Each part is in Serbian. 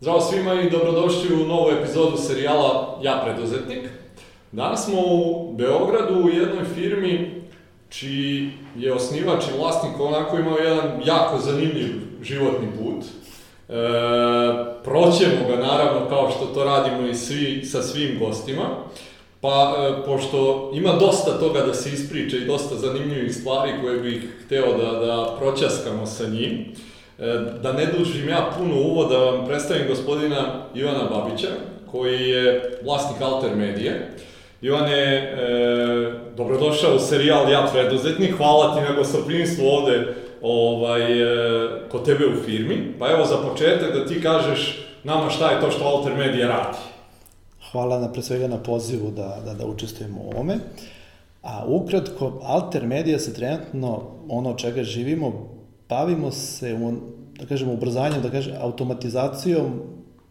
Zdravo svima i dobrodošli u novu epizodu serijala Ja preduzetnik. Danas smo u Beogradu u jednoj firmi čiji je osnivač i vlasnik onako imao jedan jako zanimljiv životni put. E, proćemo ga naravno kao što to radimo i svi, sa svim gostima. Pa, e, pošto ima dosta toga da se ispriča i dosta zanimljivih stvari koje bih hteo da, da proćaskamo sa njim, da ne dužim ja puno uvoda, vam predstavim gospodina Ivana Babića, koji je vlasnik Alter Medije. Ivane, e, dobrodošao u serijal Ja preduzetnik, hvala ti na gostoprinstvu ovde ovaj, e, kod tebe u firmi. Pa evo za početak da ti kažeš nama šta je to što Alter Media radi. Hvala na pre svega na pozivu da, da, da učestvujemo u ovome. A ukratko, Alter Media se trenutno, ono čega živimo, bavimo se, u, da kažemo, ubrzanjem, da kažem, automatizacijom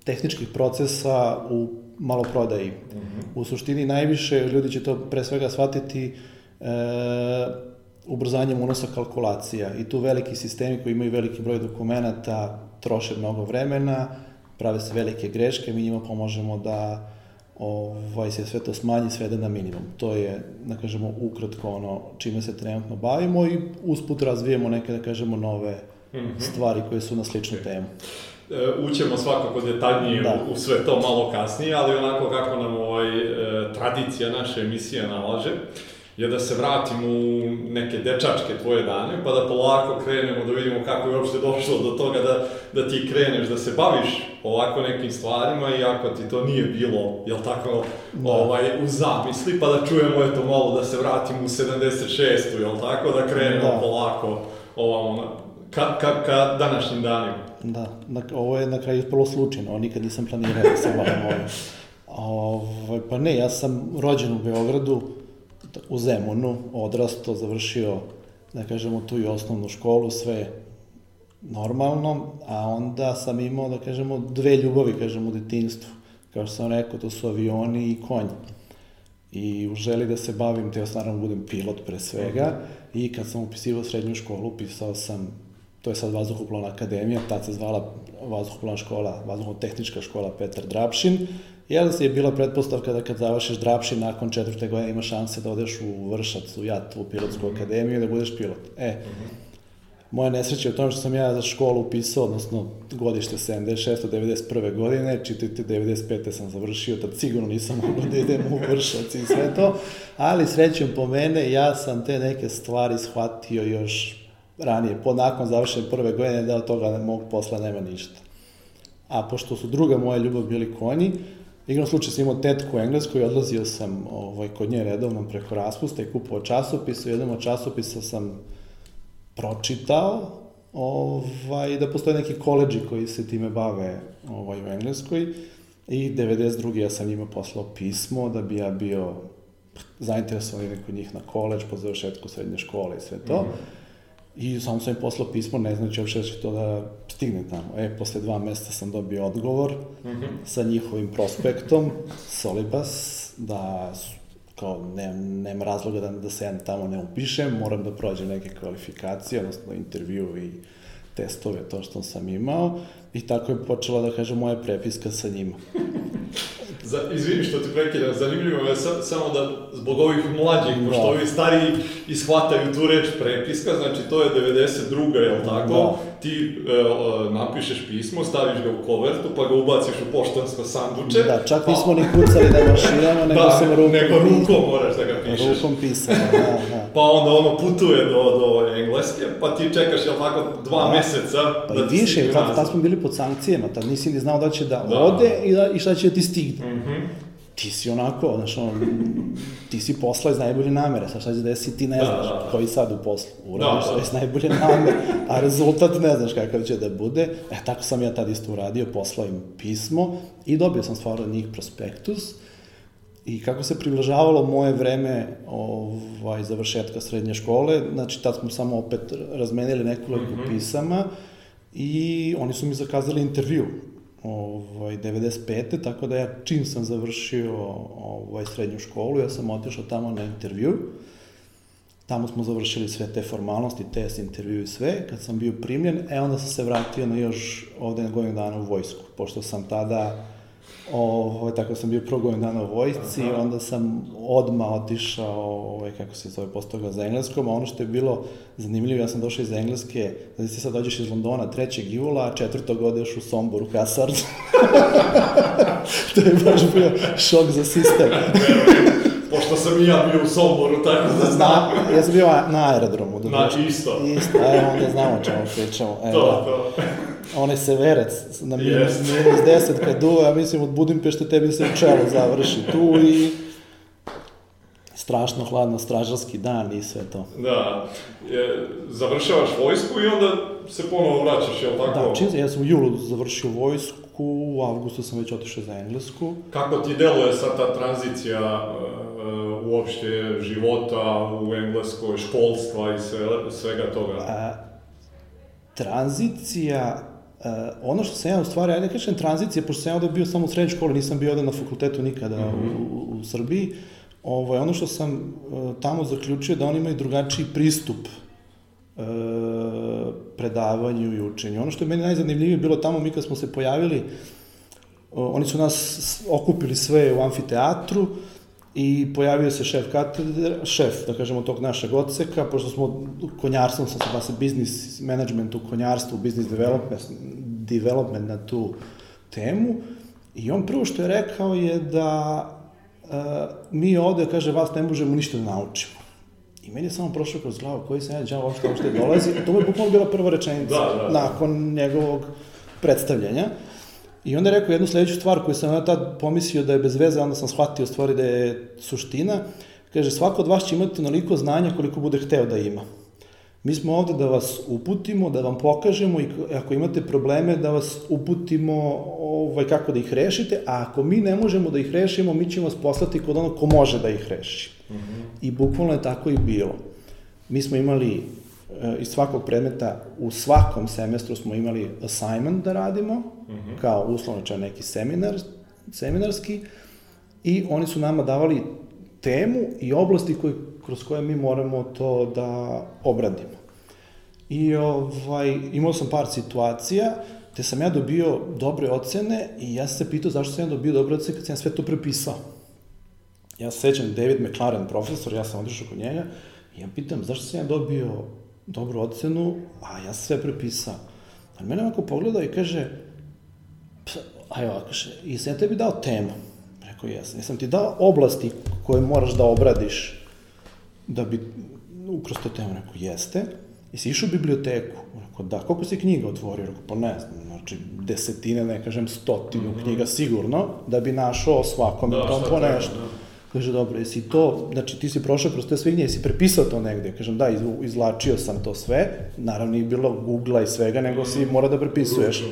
tehničkih procesa u maloprodaji. Mm -hmm. U suštini najviše ljudi će to pre svega shvatiti e, ubrzanjem unosa kalkulacija i tu veliki sistemi koji imaju veliki broj dokumenta troše mnogo vremena, prave se velike greške, mi njima pomožemo da ovaj, se sve to smanji, svede na minimum. To je, da kažemo, ukratko ono čime se trenutno bavimo i usput razvijemo neke, da kažemo, nove mm -hmm. stvari koje su na sličnu okay. temu. E, ućemo svakako detaljnije da. u, u sve to malo kasnije, ali onako kako nam ovaj, e, tradicija naše emisije nalaže, je da se vratimo u neke dečačke tvoje dane, pa da polako krenemo da vidimo kako je uopšte došlo do toga da, da ti kreneš da se baviš ovako nekim stvarima, iako ti to nije bilo, jel tako, da. ovaj, u zamisli, pa da čujemo eto malo da se vratimo u 76. jel tako, da krenemo da. polako ovamo, ka, ka, ka današnjim danima. Da, na, ovo je na kraju ispalo slučajno, nikad nisam planirao da se bavim ovim. Ovaj, pa ne, ja sam rođen u Beogradu, u Zemunu, odrasto, završio, da kažemo, tu i osnovnu školu, sve normalno, a onda sam imao, da kažemo, dve ljubavi, kažemo, u detinstvu. Kao što sam rekao, to su avioni i konji. I u želi da se bavim, teo sam naravno budem pilot pre svega, i kad sam upisivao srednju školu, upisao sam, to je sad Vazduhoplovna akademija, tad se zvala Vazduhoplovna škola, Vazduhotehnička škola Petar Drapšin, Jel je bila pretpostavka da kad završiš drapši nakon četvrte godine imaš šanse da odeš u Vršac, u JAT, u pilotsku akademiju i da budeš pilot. E, moja nesreća je u tom što sam ja za školu upisao, odnosno godište 76. 91. godine, čitajte 95. sam završio, tad sigurno nisam mogao da idem u Vršac i sve to, ali srećom po mene, ja sam te neke stvari shvatio još ranije, po nakon završene prve godine, da od toga mog posla nema ništa. A pošto su druga moja ljubav bili konji, Igrom slučaj sam imao tetku u Engleskoj, odlazio sam ovaj, kod nje redovno preko raspusta i kupovao časopis. U jednom od časopisa sam pročitao ovaj, da postoje neki koleđi koji se time bave ovaj, u Engleskoj i 92. ja sam njima poslao pismo da bi ja bio zainteresovan kod njih na koleđ po završetku srednje škole i sve to. Mm -hmm. I samo sam im poslao pismo, ne znači uopšte da će to da stigne tamo. E, posle dva meseca sam dobio odgovor mm -hmm. sa njihovim prospektom, Solibas, da kao ne, nema razloga da, da se ja tamo ne upišem, moram da prođem neke kvalifikacije, odnosno intervju i testove, to što sam imao. I tako je počela, da kažem, moja prepiska sa njima. Za, izvini što ti prekidam, zanimljivo je sa, samo da zbog ovih mlađih, da. pošto ovi stariji ishvataju tu reč prepiska, znači to je 92. jel tako? Da. Ti e, napišeš pismo, staviš ga u kovertu, pa ga ubaciš u poštansko sanduče. Da, čak pa... nismo ni kucali da mašinama, nego da, sam rukom... nego rukom moraš da ga pišeš. Rukom pisano, da, da. Pa onda ono putuje do, do Engleske, pa ti čekaš, jel tako, dva da. meseca pa da i više, tad, tad smo bili pod sankcijama, tad nisi ni znao da će da, da. ode i, da, i šta će da ti stigne. Mm -hmm. Ti si onako, znaš, on, ti si posla iz najbolje namere, sad šta će desiti, ti ne da, znaš, da, da. koji sad u poslu, uradiš da, da. iz najbolje namere, a rezultat ne znaš kakav će da bude. E, tako sam ja tad isto uradio, poslao im pismo i dobio sam stvarno od njih prospektus. I kako se približavalo moje vreme ovaj, završetka srednje škole, znači tad smo samo opet razmenili nekoliko mm -hmm. pisama i oni su mi zakazali intervju ovaj, 95. Tako da ja čim sam završio ovaj, srednju školu, ja sam otišao tamo na intervju Tamo smo završili sve te formalnosti, test, intervju i sve. Kad sam bio primljen, e onda sam se vratio na još ovde na godinu dana u vojsku, pošto sam tada Ovo, tako sam bio prvo godinu dana u vojsci, Aha. onda sam odma otišao, ovaj, kako se zove, postao za engleskom, a ono što je bilo zanimljivo, ja sam došao iz Engleske, znači ti sad dođeš iz Londona 3. jula, a četvrtog odeš u Somboru, Kasard. to je baš bio šok za sistem. Pošto sam i ja bio u Somboru, tako da znam. Na, ja sam bio na aerodromu. Da znači isto. Isto, evo onda znamo o čemu pričamo. Evo, to, da. to onaj severec na minus, yes. minus 10 kad duva, ja mislim od Budimpešte tebi se u čelu završi tu i strašno hladno stražarski dan i sve to. Da, je, završavaš vojsku i onda se ponovo vraćaš, je li tako? Da, čim, ja sam u julu završio vojsku, u avgustu sam već otišao za Englesku. Kako ti deluje sad ta tranzicija uh, uopšte života u Engleskoj, školstva i sve, svega toga? A, tranzicija Uh, ono što sam ja u stvari, ajde da kažem tranzicija, pošto sam ja ovde bio samo u srednjoj školi, nisam bio ovde na fakultetu nikada mm -hmm. u, u, u Srbiji, ovo, ono što sam uh, tamo zaključio da oni imaju drugačiji pristup uh, predavanju i učenju. Ono što je meni najzanimljivije bilo tamo, mi kad smo se pojavili, uh, oni su nas okupili sve u amfiteatru, i pojavio se šef katedra, šef, da kažemo, tog našeg odseka, pošto smo konjarstvom, sam se basa biznis management u konjarstvu, biznis development, development na tu temu, i on prvo što je rekao je da uh, mi ovde, kaže, vas ne možemo ništa da naučimo. I meni je samo prošao kroz glavu koji ja džava uopšte uopšte dolazi, to mu je bukvalno bila prva rečenica da, da. nakon njegovog predstavljanja. I onda je rekao jednu sledeću stvar koju sam ja tad pomislio da je bez veze, onda sam shvatio stvari da je suština. Kaže, svako od vas će imati onoliko znanja koliko bude hteo da ima. Mi smo ovde da vas uputimo, da vam pokažemo i ako imate probleme da vas uputimo ovaj, kako da ih rešite, a ako mi ne možemo da ih rešimo, mi ćemo vas poslati kod onog ko može da ih reši. Mm -hmm. I bukvalno je tako i bilo. Mi smo imali Eh, iz svakog predmeta u svakom semestru smo imali assignment da radimo, mm -hmm. kao uslovno neki seminar, seminarski, i oni su nama davali temu i oblasti koje, kroz koje mi moramo to da obradimo. I ovaj, imao sam par situacija te sam ja dobio dobre ocene i ja sam se pitao zašto sam ja dobio dobre ocene kad sam ja sve to prepisao. Ja se sećam David McLaren, profesor, ja sam otišao kod njega i ja pitam zašto sam ja dobio dobru ocenu, a ja sve prepisao. A mene ovako pogleda i kaže, a ja kaže, i sam ja tebi dao temu. Rekao, jesam. Jesam ti dao oblasti koje moraš da obradiš da bi ukroz to temu. Rekao, jeste. I si išao u biblioteku? Rekao, da. Koliko si knjiga otvorio? Rekao, pa ne znam, znači desetine, ne kažem stotinu mm -hmm. knjiga sigurno, da bi našao svakom da, tom po nešto. Da. Kaže, dobro, jesi to, znači ti si prošao kroz te sve knjige, jesi prepisao to negde? Kažem, da, izlačio sam to sve, naravno nije bilo Google-a i svega, nego si mora da prepisuješ.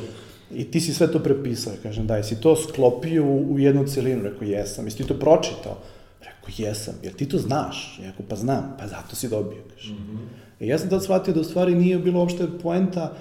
I ti si sve to prepisao, kažem, da, jesi to sklopio u, u jednu celinu? Rekao, jesam. Jesi ti to pročitao? Rekao, jesam. Jer ti to znaš? Rekao, pa znam. Pa zato si dobio, kaže. Mm -hmm. I ja sam tad shvatio da u stvari nije bilo uopšte poenta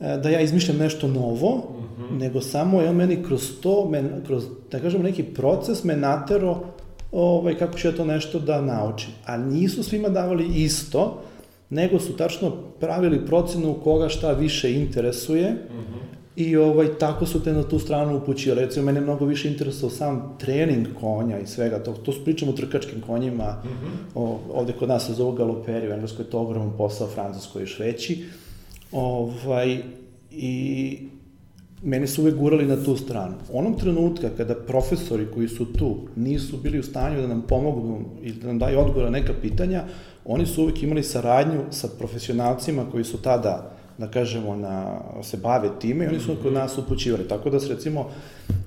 e, da ja izmišljam nešto novo, mm -hmm. nego samo je on meni kroz to, men, kroz, da kažemo, neki proces me natero ovaj, kako će to nešto da naučim. A nisu svima davali isto, nego su tačno pravili procenu koga šta više interesuje mm -hmm. I ovaj, tako su te na tu stranu upućio. Recimo, mene mnogo više interesao sam trening konja i svega to. To pričamo o trkačkim konjima, mm -hmm. o, ovde kod nas se zovu galoperi, u Engleskoj je to ogroman posao, Francuskoj još veći. Ovaj, I mene su uvek gurali na tu stranu. Onom trenutka kada profesori koji su tu nisu bili u stanju da nam pomognu i da nam daju odgovor na neka pitanja, oni su uvek imali saradnju sa profesionalcima koji su tada, da kažemo, na, se bave time i oni su kod nas upućivali. Tako da se recimo,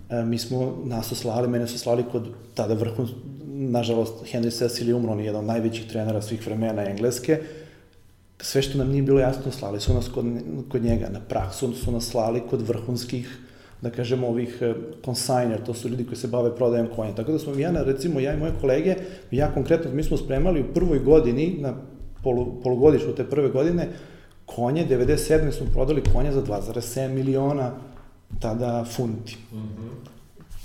e, mi smo nas oslali, mene su slali kod tada vrhun, nažalost, Henry Cecil je umro, on je jedan od najvećih trenera svih vremena Engleske, sve što nam nije bilo jasno, slali su nas kod, kod njega na praksu, su nas slali kod vrhunskih, da kažemo, ovih consigner, to su ljudi koji se bave prodajem konja. Tako da smo ja, recimo, ja i moje kolege, ja konkretno, mi smo spremali u prvoj godini, na polu, polugodišu te prve godine, konje, 97. smo prodali konja za 2,7 miliona tada funti. Mm -hmm.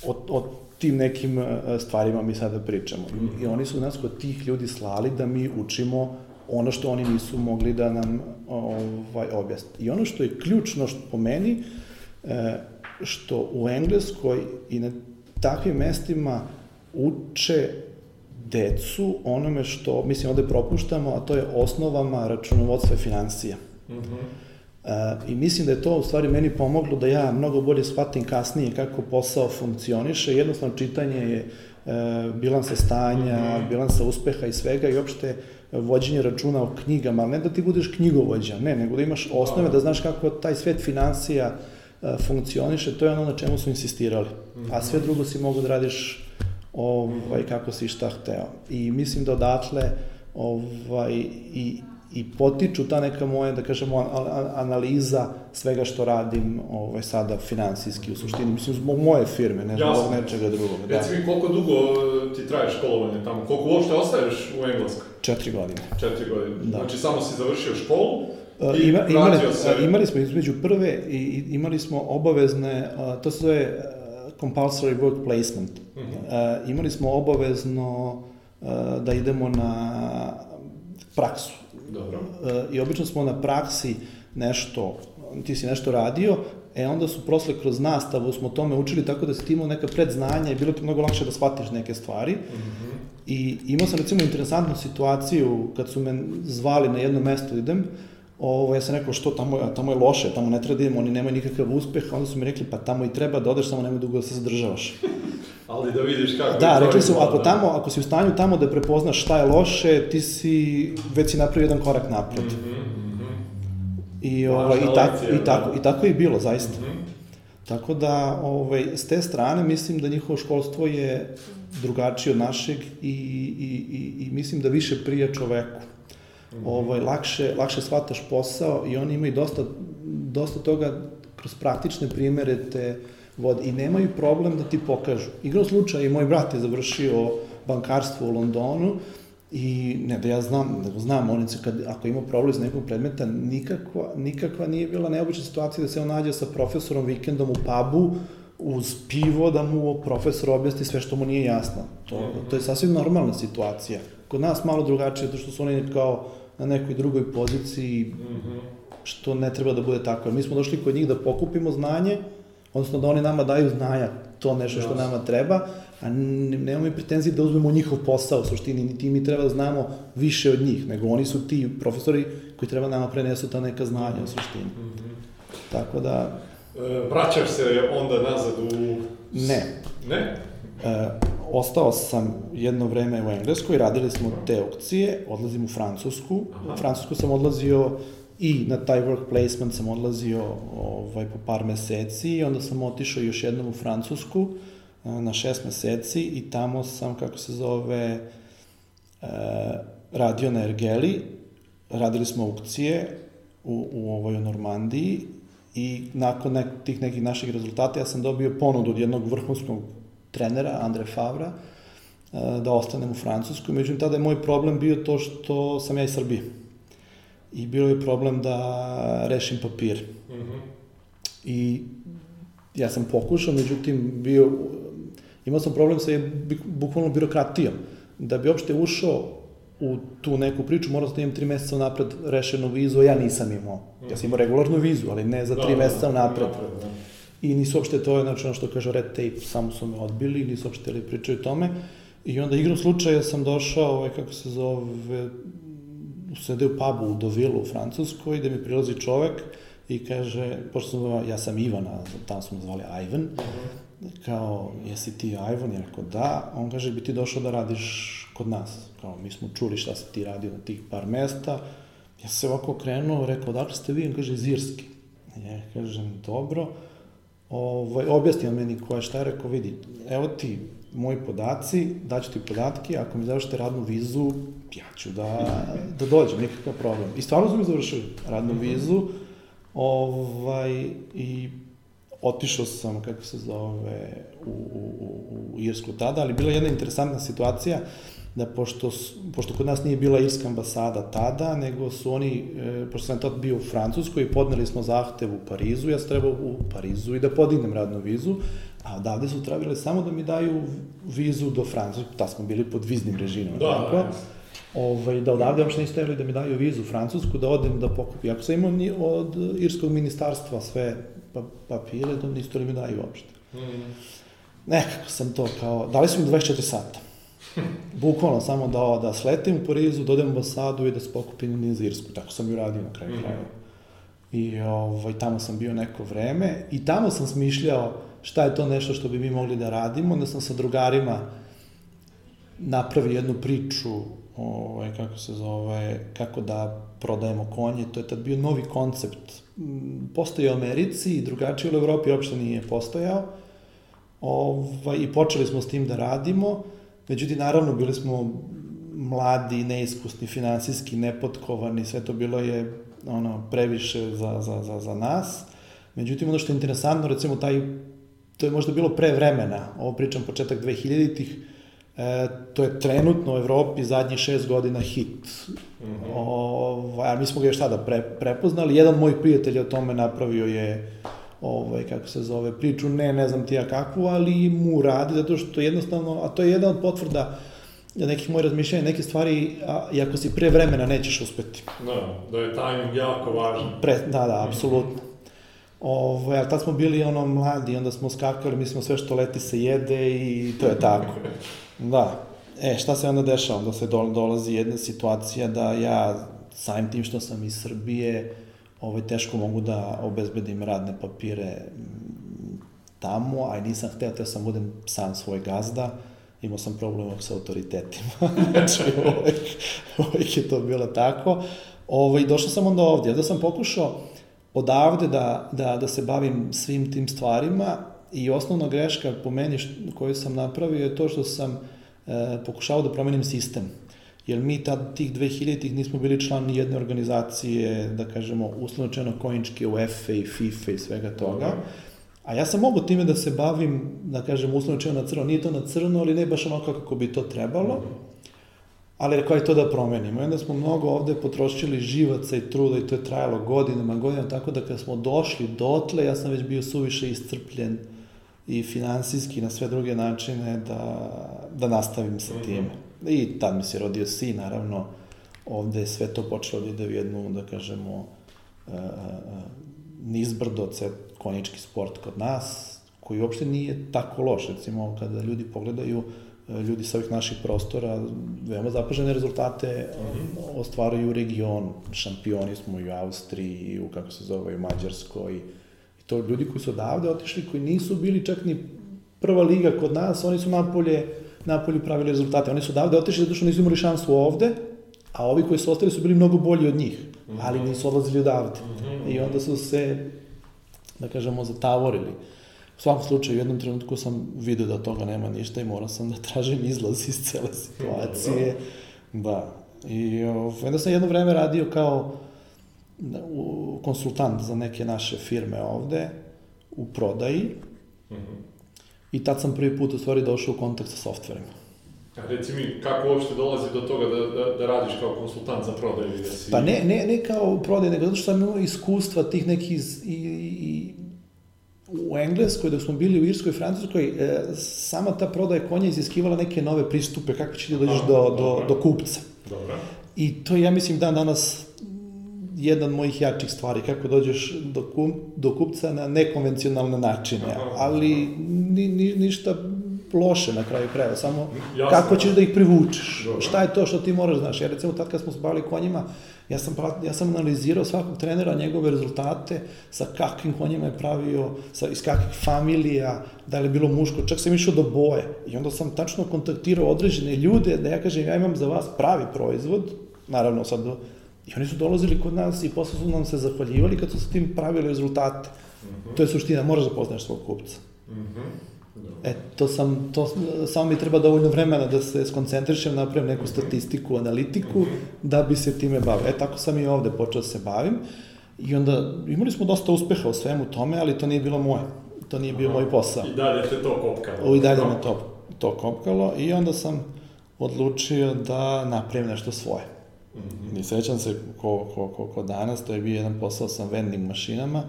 od, od tim nekim stvarima mi sada pričamo. Mm -hmm. I oni su nas kod tih ljudi slali da mi učimo ono što oni nisu mogli da nam ovaj, objasne. I ono što je ključno što po meni, e, što u Engleskoj i na takvim mestima uče decu onome što, mislim, ovde propuštamo, a to je osnovama računovodstva i financija. Mm -hmm. Uh, I mislim da je to u stvari meni pomoglo da ja mnogo bolje shvatim kasnije kako posao funkcioniše. Jednostavno čitanje je uh, bilansa stanja, mm -hmm. bilansa uspeha i svega i uopšte vođenje računa o knjigama, ali ne da ti budeš knjigovođa, ne, nego da imaš osnove, da znaš kako taj svet financija uh, funkcioniše, to je ono na čemu su insistirali. A sve drugo si mogu da radiš ovaj, kako si šta hteo. I mislim da odatle ovaj, i, i potiču ta neka moja, da kažemo, analiza svega što radim ovaj, sada finansijski u suštini. Mislim, zbog moje firme, ne zbog nečega drugog. Da. Reci mi, koliko dugo ti traje školovanje tamo? Koliko uopšte ostaješ u Engleskoj? Četiri godine. Četiri godine. Da. Znači, samo si završio školu e, i Ima, imali, se... imali smo između prve i imali smo obavezne, to se zove compulsory work placement. Mm -hmm. uh, imali smo obavezno uh, da idemo na praksu. Dobro. Uh, I obično smo na praksi nešto, ti si nešto radio, e onda su prosle kroz nastavu smo tome učili tako da si ti imao neka predznanja i bilo ti mnogo lakše da shvatiš neke stvari. Mm -hmm. I imao sam recimo interesantnu situaciju kad su me zvali na jedno mesto idem, ovo, ja sam rekao što tamo, tamo je loše, tamo ne treba da idemo, oni nemaju nikakav uspeh, onda su mi rekli pa tamo i treba da odeš, samo nemoj dugo da se zadržavaš. Ali da vidiš kako... Da, rekli su, ako, tamo, ako si u stanju tamo da prepoznaš šta je loše, ti si, već si napravio jedan korak napred. Mm -hmm, I, ovaj, i, tako, lekcija, i, tako, da. I tako je bilo, zaista. Mm -hmm. Tako da, ovaj, s te strane, mislim da njihovo školstvo je drugačije od našeg i, i, i, i mislim da više prija čoveku ovaj, lakše, lakše shvataš posao i oni imaju dosta, dosta toga kroz praktične primere te vod i nemaju problem da ti pokažu. Igro slučaj, moj brat je završio bankarstvo u Londonu i ne da ja znam, nego znam, on se kad, ako ima problem iz nekog predmeta, nikakva, nikakva nije bila neobična situacija da se on nađe sa profesorom vikendom u pubu, uz pivo da mu profesor objasni sve što mu nije jasno. To, to je sasvim normalna situacija. Kod nas malo drugačije, zato što su oni kao na nekoj drugoj poziciji, -hmm. što ne treba da bude tako. Mi smo došli kod njih da pokupimo znanje, odnosno da oni nama daju znanja, to nešto što nama treba, a nemamo i pretenzije da uzmemo njihov posao u suštini, niti mi treba da znamo više od njih, nego oni su ti profesori koji treba nama prenesu ta neka znanja u suštini. Mm -hmm. Tako da... E, vraćaš se onda nazad u... Ne. Ne? E, ostao sam jedno vreme u Engleskoj, radili smo te aukcije, odlazim u Francusku. Aha. U Francusku sam odlazio i na taj work placement sam odlazio ovaj, po par meseci i onda sam otišao još jednom u Francusku e, na šest meseci i tamo sam, kako se zove, e, radio na Ergeli, radili smo aukcije u, u ovoj Normandiji i nakon nek, tih nekih naših rezultata ja sam dobio ponudu od jednog vrhunskog trenera, Andre Favra, e, da ostanem u Francuskoj. Međutim, tada je moj problem bio to što sam ja iz Srbije. I bilo je problem da rešim papir. Mm -hmm. I ja sam pokušao, međutim, bio, imao sam problem sa bukvalno birokratijom. Da bi uopšte ušao u tu neku priču, morao sam da imam tri meseca napred rešenu vizu, a ja nisam imao. Ja sam imao regularnu vizu, ali ne za tri da, meseca napred. napred da i nisu uopšte to, znači ono što kaže red tape, samo su me odbili, nisu uopšte li pričaju tome. I onda igrom slučaja sam došao, ovaj, kako se zove, sede u pubu u Dovilu u Francuskoj, gde mi prilazi čovek i kaže, pošto sam ja sam Ivan, a tamo smo zvali Ivan, uh -huh. kao, jesi ti Ivan? Ja rekao, da. On kaže, bi ti došao da radiš kod nas. Kao, mi smo čuli šta se ti radio na tih par mesta. Ja se ovako krenuo, rekao, dakle ste vi? On kaže, iz Irski. Ja kažem, dobro ovaj, objasnio meni koja šta rekao, vidi, evo ti moji podaci, daću ti podatke, ako mi završite radnu vizu, ja ću da, da dođem, nikakav problem. I stvarno su mi završili radnu vizu, ovaj, i otišao sam, kako se zove, u, u, u Irsku tada, ali bila jedna interesantna situacija, da pošto, pošto kod nas nije bila irska ambasada tada, nego su oni, e, pošto sam tad bio u Francuskoj i podneli smo zahtev u Parizu, ja sam trebao u Parizu i da podignem radnu vizu, a odavde su trebali samo da mi daju vizu do Francuske, ta smo bili pod viznim režimom, da, tako? Da, ovaj, da odavde uopšte nisu trebali da mi daju vizu u Francusku, da odem da pokupim. Ako sam imao ni od irskog ministarstva sve pa, papire, da nisu trebali da mi daju uopšte. Mm. Nekako sam to kao, dali su mi 24 sata. Bukvalno samo da, da sletim u Parizu, da odem u ambasadu i da se pokupim niz Irsku. Tako sam i uradio na kraju Mhm. krajeva. I ovaj, tamo sam bio neko vreme i tamo sam smišljao šta je to nešto što bi mi mogli da radimo. Onda sam sa drugarima napravio jednu priču, ovaj, kako se zove, kako da prodajemo konje. To je tad bio novi koncept. Postoji u Americi i drugačije u Evropi uopšte nije postojao. Ovaj, I počeli smo s tim da radimo. Međutim, naravno, bili smo mladi, neiskusni, finansijski, nepotkovani, sve to bilo je ono, previše za, za, za, za nas. Međutim, ono što je interesantno, recimo, taj, to je možda bilo pre vremena, ovo pričam početak 2000-ih, e, to je trenutno u Evropi zadnjih šest godina hit. Mhm. Ovaj, a mi smo ga još tada pre, prepoznali. Jedan moj prijatelj o tome napravio je ovaj, kako se zove, priču, ne, ne znam ti ja kakvu, ali mu radi, zato što jednostavno, a to je jedna od potvrda nekih mojih razmišljanja, neke stvari, a, i ako si pre vremena nećeš uspeti. Da, da je tajming jako važan. Pre, da, da, apsolutno. Ovo, ali tad smo bili ono mladi, onda smo skakali, mi smo sve što leti se jede i to je tako. Da. E, šta se onda dešava? Onda se do, dolazi jedna situacija da ja, samim tim što sam iz Srbije, ovaj, teško mogu da obezbedim radne papire mm, tamo, a i nisam hteo, teo sam budem sam svoj gazda, imao sam problem sa autoritetima, znači uvek, uvek je to bilo tako. Ovaj, došao sam onda ovdje, onda sam pokušao odavde da, da, da se bavim svim tim stvarima i osnovna greška po meni koju sam napravio je to što sam e, pokušao da promenim sistem. Jer mi tad, tih 2000-ih nismo bili član ni jedne organizacije, da kažemo, uslovnočeno kojničke UEFA i FIFA i svega toga. A ja sam mogu time da se bavim, da kažem, uslovnočeno na crno. Nije to na crno, ali ne baš onako kako bi to trebalo. Ali rekao je to da promenimo. I onda smo mnogo ovde potrošili živaca i truda i to je trajalo godinama, godinama, tako da kad smo došli dotle, ja sam već bio suviše iscrpljen i finansijski na sve druge načine da, da nastavim sa tim. I tad mi se rodio sin, naravno, ovde je sve to počelo da ide u jednu, da kažemo, uh, nizbrdo, konjički sport kod nas, koji uopšte nije tako loš. Recimo, kada ljudi pogledaju ljudi sa ovih naših prostora veoma zapažene rezultate ostvaruju u regionu. Šampioni smo i u Austriji, i u, kako se zove, i u Mađarskoj. I to ljudi koji su odavde otišli, koji nisu bili čak ni prva liga kod nas, oni su napolje, napolje pravili rezultate. Oni su odavde otišli zato što nisu imali šansu ovde, a ovi koji su ostali su bili mnogo bolji od njih, ali nisu odlazili odavde. I onda su se, da kažemo, zatavorili. U svakom slučaju, u jednom trenutku sam vidio da toga nema ništa i morao sam da tražim izlaz iz cele situacije. Da. I ovaj, onda sam jedno vreme radio kao u, konsultant za neke naše firme ovde, u prodaji. Mm -hmm. I tad sam prvi put u stvari došao u kontakt sa softverima. A reci mi, kako uopšte dolazi do toga da, da, da radiš kao konsultant za prodaju? Da si... Pa ne, ne, ne kao prodaj, nego zato što sam imao iskustva tih nekih i, i, u Engleskoj, dok smo bili u Irskoj i Francuskoj, e, sama ta prodaja konja iziskivala neke nove pristupe, kako će ti dođeš do, do, do kupca. Dobro. I to je, ja mislim, dan danas jedan od mojih jačih stvari, kako dođeš do, kum, do kupca na nekonvencionalne načine, Aha. ali ni, ni, ništa loše na kraju krajeva, samo Jasno. kako ćeš da ih privučeš, Dobro. šta je to što ti moraš znaš. Ja recimo tad kad smo se bavili konjima, ja sam, ja sam analizirao svakog trenera, njegove rezultate, sa kakvim konjima je pravio, sa, iz kakvih familija, da li je bilo muško, čak sam išao do boje. I onda sam tačno kontaktirao određene ljude, da ja kažem, ja imam za vas pravi proizvod, naravno sad I oni su dolazili kod nas i posle su nam se zahvaljivali kad su sa tim pravili rezultate. Mm -hmm. To je suština, moraš da poznaš svog kupca. Mm -hmm. E, to sam, to, samo mi treba dovoljno vremena da se skoncentrišem, napravim neku statistiku, analitiku, da bi se time bavio. E, tako sam i ovde počeo da se bavim. I onda, imali smo dosta uspeha u svemu tome, ali to nije bilo moje. To nije bio Aha. moj posao. I dalje te to kopkalo. I dalje me to, to kopkalo i onda sam odlučio da napravim nešto svoje. Mm -hmm. I sećam se ko, ko, ko, ko danas, to je bio jedan posao sa vending mašinama,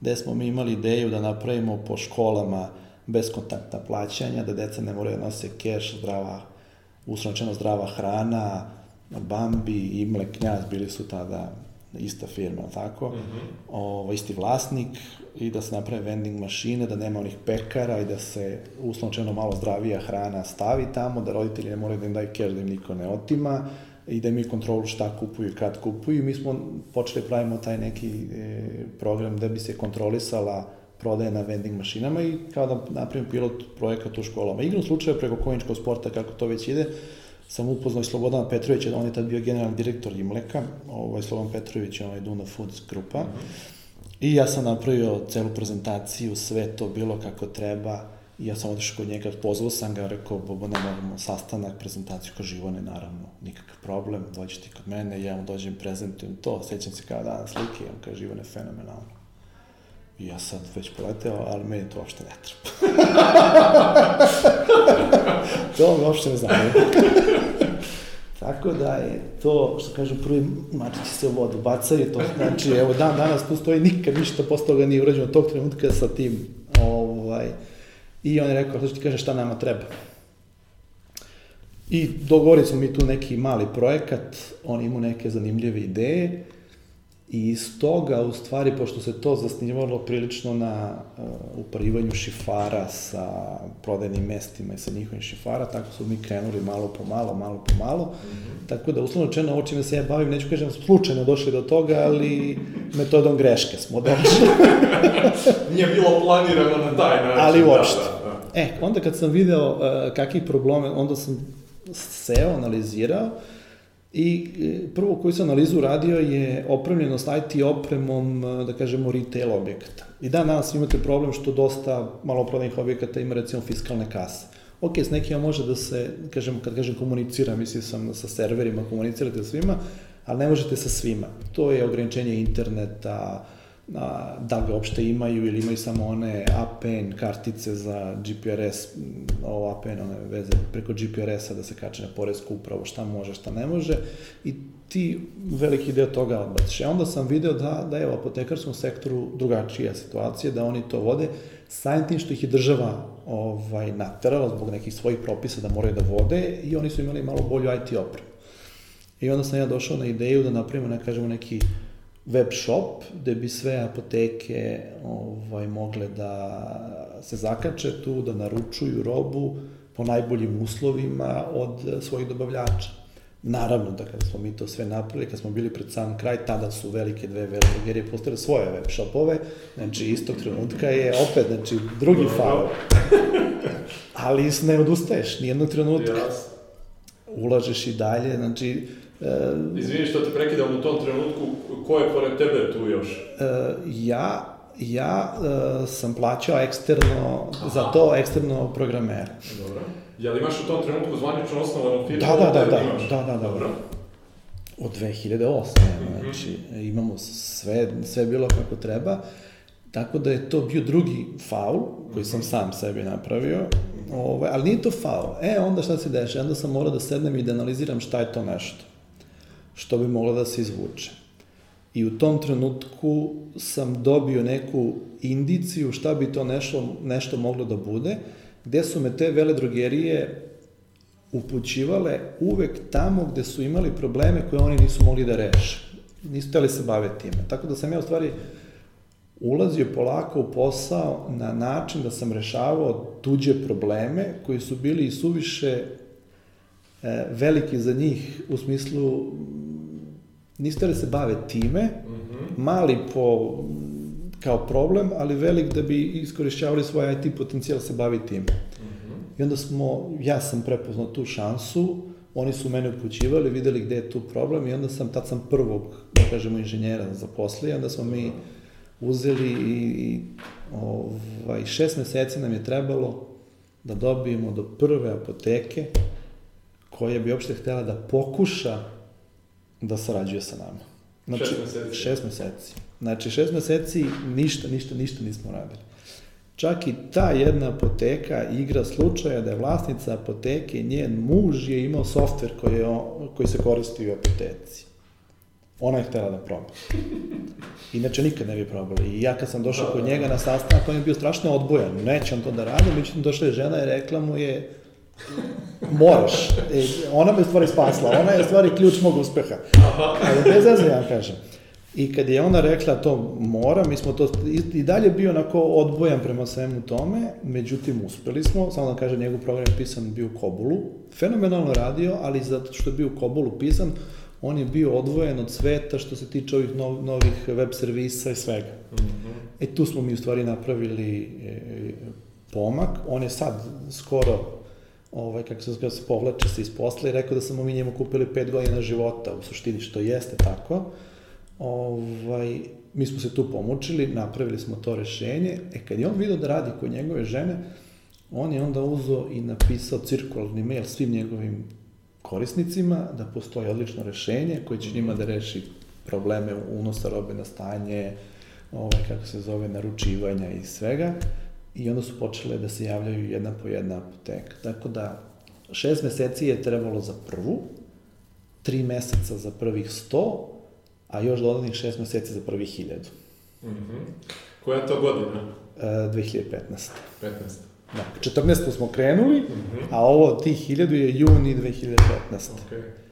gde smo mi imali ideju da napravimo po školama beskontaktna plaćanja, da deca ne moraju da nose keš, zdrava, uslovčeno zdrava hrana, Bambi, Imle, Knjaz bili su tada ista firma, tako, mm -hmm. ovo, isti vlasnik i da se naprave vending mašine, da nema onih pekara i da se uslovčeno malo zdravija hrana stavi tamo, da roditelji ne moraju da im daju keš, da im niko ne otima i da imaju kontrolu šta kupuju i kad kupuju. I mi smo počeli da pravimo taj neki e, program da bi se kontrolisala prodaje na vending mašinama i kao da napravim pilot projekat u školama. Igrom slučaja preko konjičkog sporta, kako to već ide, sam upoznao i Slobodana Petrovića, on je tad bio generalni direktor Imleka, ovaj Slobodan Petrović je ovaj Duna Foods grupa. Mm -hmm. I ja sam napravio celu prezentaciju, sve to bilo kako treba. I ja sam otišao kod njega, pozvao sam ga, rekao, Bobo, ne moramo sastanak, prezentaciju kao Živone, naravno, nikakav problem, dođi ti kod mene, ja vam dođem, prezentujem to, sećam se kao danas slike, on kaže, Živone, fenomenalno. I ja sad već poleteo, ali meni to uopšte ne treba. to me uopšte ne znam. Tako da je to, što kažu, prvi mačići se u vodu bacaju, to znači, evo, dan danas tu stoji, nikad ništa posle toga nije urađeno tog trenutka sa tim, ovaj, i on je rekao, što ti kaže, šta nama treba. I dogovorili smo mi tu neki mali projekat, on ima neke zanimljive ideje, I iz toga, u stvari, pošto se to zasnivalo prilično na uh, uparivanju šifara sa prodajnim mestima i sa njihovim šifara, tako su mi krenuli malo po malo, malo po malo. Mm -hmm. Tako da, uslovno čeno, ovo čime se ja bavim, neću kažem, slučajno došli do toga, ali metodom greške smo došli. Nije bilo planirano na taj način. Ali da, uopšte. Da, da, da. E, onda kad sam video uh, kakvih problema, onda sam seo, analizirao, I e, prvo koju sam analizu radio je opremljenost IT opremom, e, da kažemo, retail objekata. I dan danas imate problem što dosta maloprodajnih objekata ima recimo fiskalne kase. Ok, s nekima može da se, kažem, kad kažem komunicira, mislim sam sa serverima, komunicirate svima, ali ne možete sa svima. To je ograničenje interneta, a, da ga uopšte imaju ili imaju samo one APN kartice za GPRS, ovo APN, one veze preko GPRS-a da se kače na poresku upravo šta može, šta ne može i ti veliki deo toga odbaciš. E onda sam video da, da je u apotekarskom sektoru drugačija situacija, da oni to vode, sajim tim što ih je država ovaj, naterala zbog nekih svojih propisa da moraju da vode i oni su imali malo bolju IT opremu. I onda sam ja došao na ideju da napravimo, ne kažemo, neki web shop gde bi sve apoteke ovaj, mogle da se zakače tu, da naručuju robu po najboljim uslovima od svojih dobavljača. Naravno da kada smo mi to sve napravili, kad smo bili pred sam kraj, tada su velike dve veledrogerije postale svoje web shopove, znači istog trenutka je opet, znači drugi faul. Ali ne odustaješ, nijednog trenutka. Ulažeš i dalje, znači Uh, Izvini što te prekidam u tom trenutku, ko je pored tebe tu još? Uh, ja, ja uh, sam plaćao eksterno, Aha. za to eksterno programera. Dobro. Jel imaš u tom trenutku zvanično osnovanu firmu? Da, da, da, da, da, da, da. Dobro. Od 2008. Mm -hmm. znači, imamo sve, sve bilo kako treba. Tako da je to bio drugi faul koji sam sam sebi napravio, ovaj, ali nije to faul. E, onda šta se deša? Onda sam morao da sednem i da analiziram šta je to nešto što bi moglo da se izvuče. I u tom trenutku sam dobio neku indiciju šta bi to nešto, nešto moglo da bude, gde su me te vele drogerije upućivale uvek tamo gde su imali probleme koje oni nisu mogli da reše. Nisu teli se bave time. Tako da sam ja u stvari ulazio polako u posao na način da sam rešavao tuđe probleme koji su bili i suviše e, veliki za njih u smislu niste da se bave time, mm -hmm. mali po kao problem, ali velik da bi iskorišćavali svoj IT potencijal se bavi time. Mm -hmm. I onda smo, ja sam prepoznao tu šansu, oni su mene upućivali, videli gde je tu problem i onda sam, tad sam prvog, da kažemo, inženjera zaposlio, onda smo mi uzeli i, i ovaj, šest meseci nam je trebalo da dobijemo do prve apoteke koja bi uopšte htela da pokuša da sarađuje sa nama. Znači, šest meseci. Šest meseci. Znači, šest meseci ništa, ništa, ništa nismo radili. Čak i ta jedna apoteka igra slučaja da je vlasnica apoteke, njen muž je imao softver koji, je, koji se koristi u apoteci. Ona je htela da proba. Inače nikad ne bi probali. I ja kad sam došao kod njega na sastanak, on je bio strašno odbojan. Neće on to da radi, međutim došla je žena i rekla mu je, Moraš. E, ona me u stvari spasla, ona je u stvari ključ mog uspeha. Ali bez veze ja kažem. I kad je ona rekla to mora, mi smo to i, i dalje bio onako odbojan prema svemu tome, međutim uspeli smo, samo da kažem, njegov program je pisan bio u Kobulu, fenomenalno radio, ali zato što je bio u Kobulu pisan, on je bio odvojen od sveta što se tiče ovih nov, novih web servisa i svega. Mm -hmm. E tu smo mi u stvari napravili e, pomak, on je sad skoro ovaj, kako se zove, se povlače se iz posla i rekao da smo mi njemu kupili pet godina života, u suštini što jeste tako. Ovaj, mi smo se tu pomučili, napravili smo to rešenje, e kad je on vidio da radi kod njegove žene, on je onda uzo i napisao cirkularni mail svim njegovim korisnicima da postoji odlično rešenje koje će njima da reši probleme unosa robe na stanje, ovaj, kako se zove, naručivanja i svega. I onda su počele da se javljaju jedna po jedna apoteka. Tako da, šest meseci je trebalo za prvu, tri meseca za prvih sto, a još dodatnih šest meseci za prvih hiljadu. Mm -hmm. Koja je to godina? E, 2015. 15. Da, 14. smo krenuli, mm -hmm. a ovo tih hiljadu je juni 2015. Okay.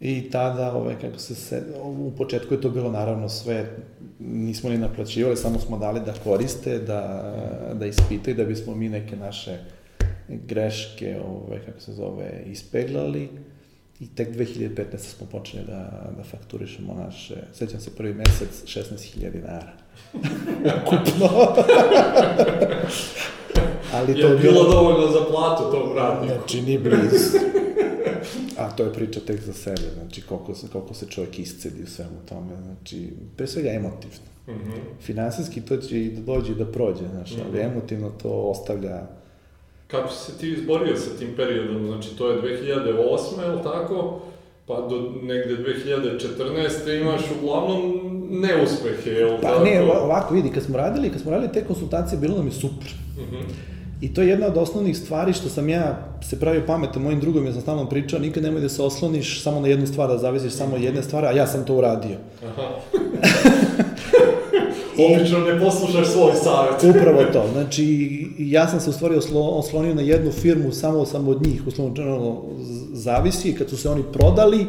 I tada, ovaj, kako se se, u početku je to bilo naravno sve, nismo ni naplaćivali, samo smo dali da koriste, da, da ispitaju, da bismo mi neke naše greške, ovaj, kako se zove, ispeglali. I tek 2015. smo počeli da, da fakturišemo naše, sećam se prvi mesec, 16.000 dinara. Kupno. Ali to je bilo, bilo dovoljno za platu tog radnika. Znači, ni blizu. A to je priča tek za sebe, znači koliko se, koliko se čovjek iscedi u svemu tome, znači, pre svega emotivno. Mm -hmm. Finansijski to će i da dođe i da prođe, znači, mm -hmm. ali emotivno to ostavlja... Kako si se ti izborio sa tim periodom, znači to je 2008. je li tako? Pa do negde 2014. imaš uglavnom neuspehe, je li pa, tako? Pa ne, ovako vidi, kad smo radili, kad smo radili te konsultacije, bilo nam je super. Mm -hmm. I to je jedna od osnovnih stvari što sam ja se pravio pametan mojim drugom, ja sam stalno pričao, nikad nemoj da se osloniš samo na jednu stvar, da zavisiš samo jedne stvari, a ja sam to uradio. Aha. Obično ne poslušaš svoj savjet. Upravo to. Znači, ja sam se u stvari oslonio na jednu firmu, samo sam od njih uslovno zavisi. Kad su se oni prodali,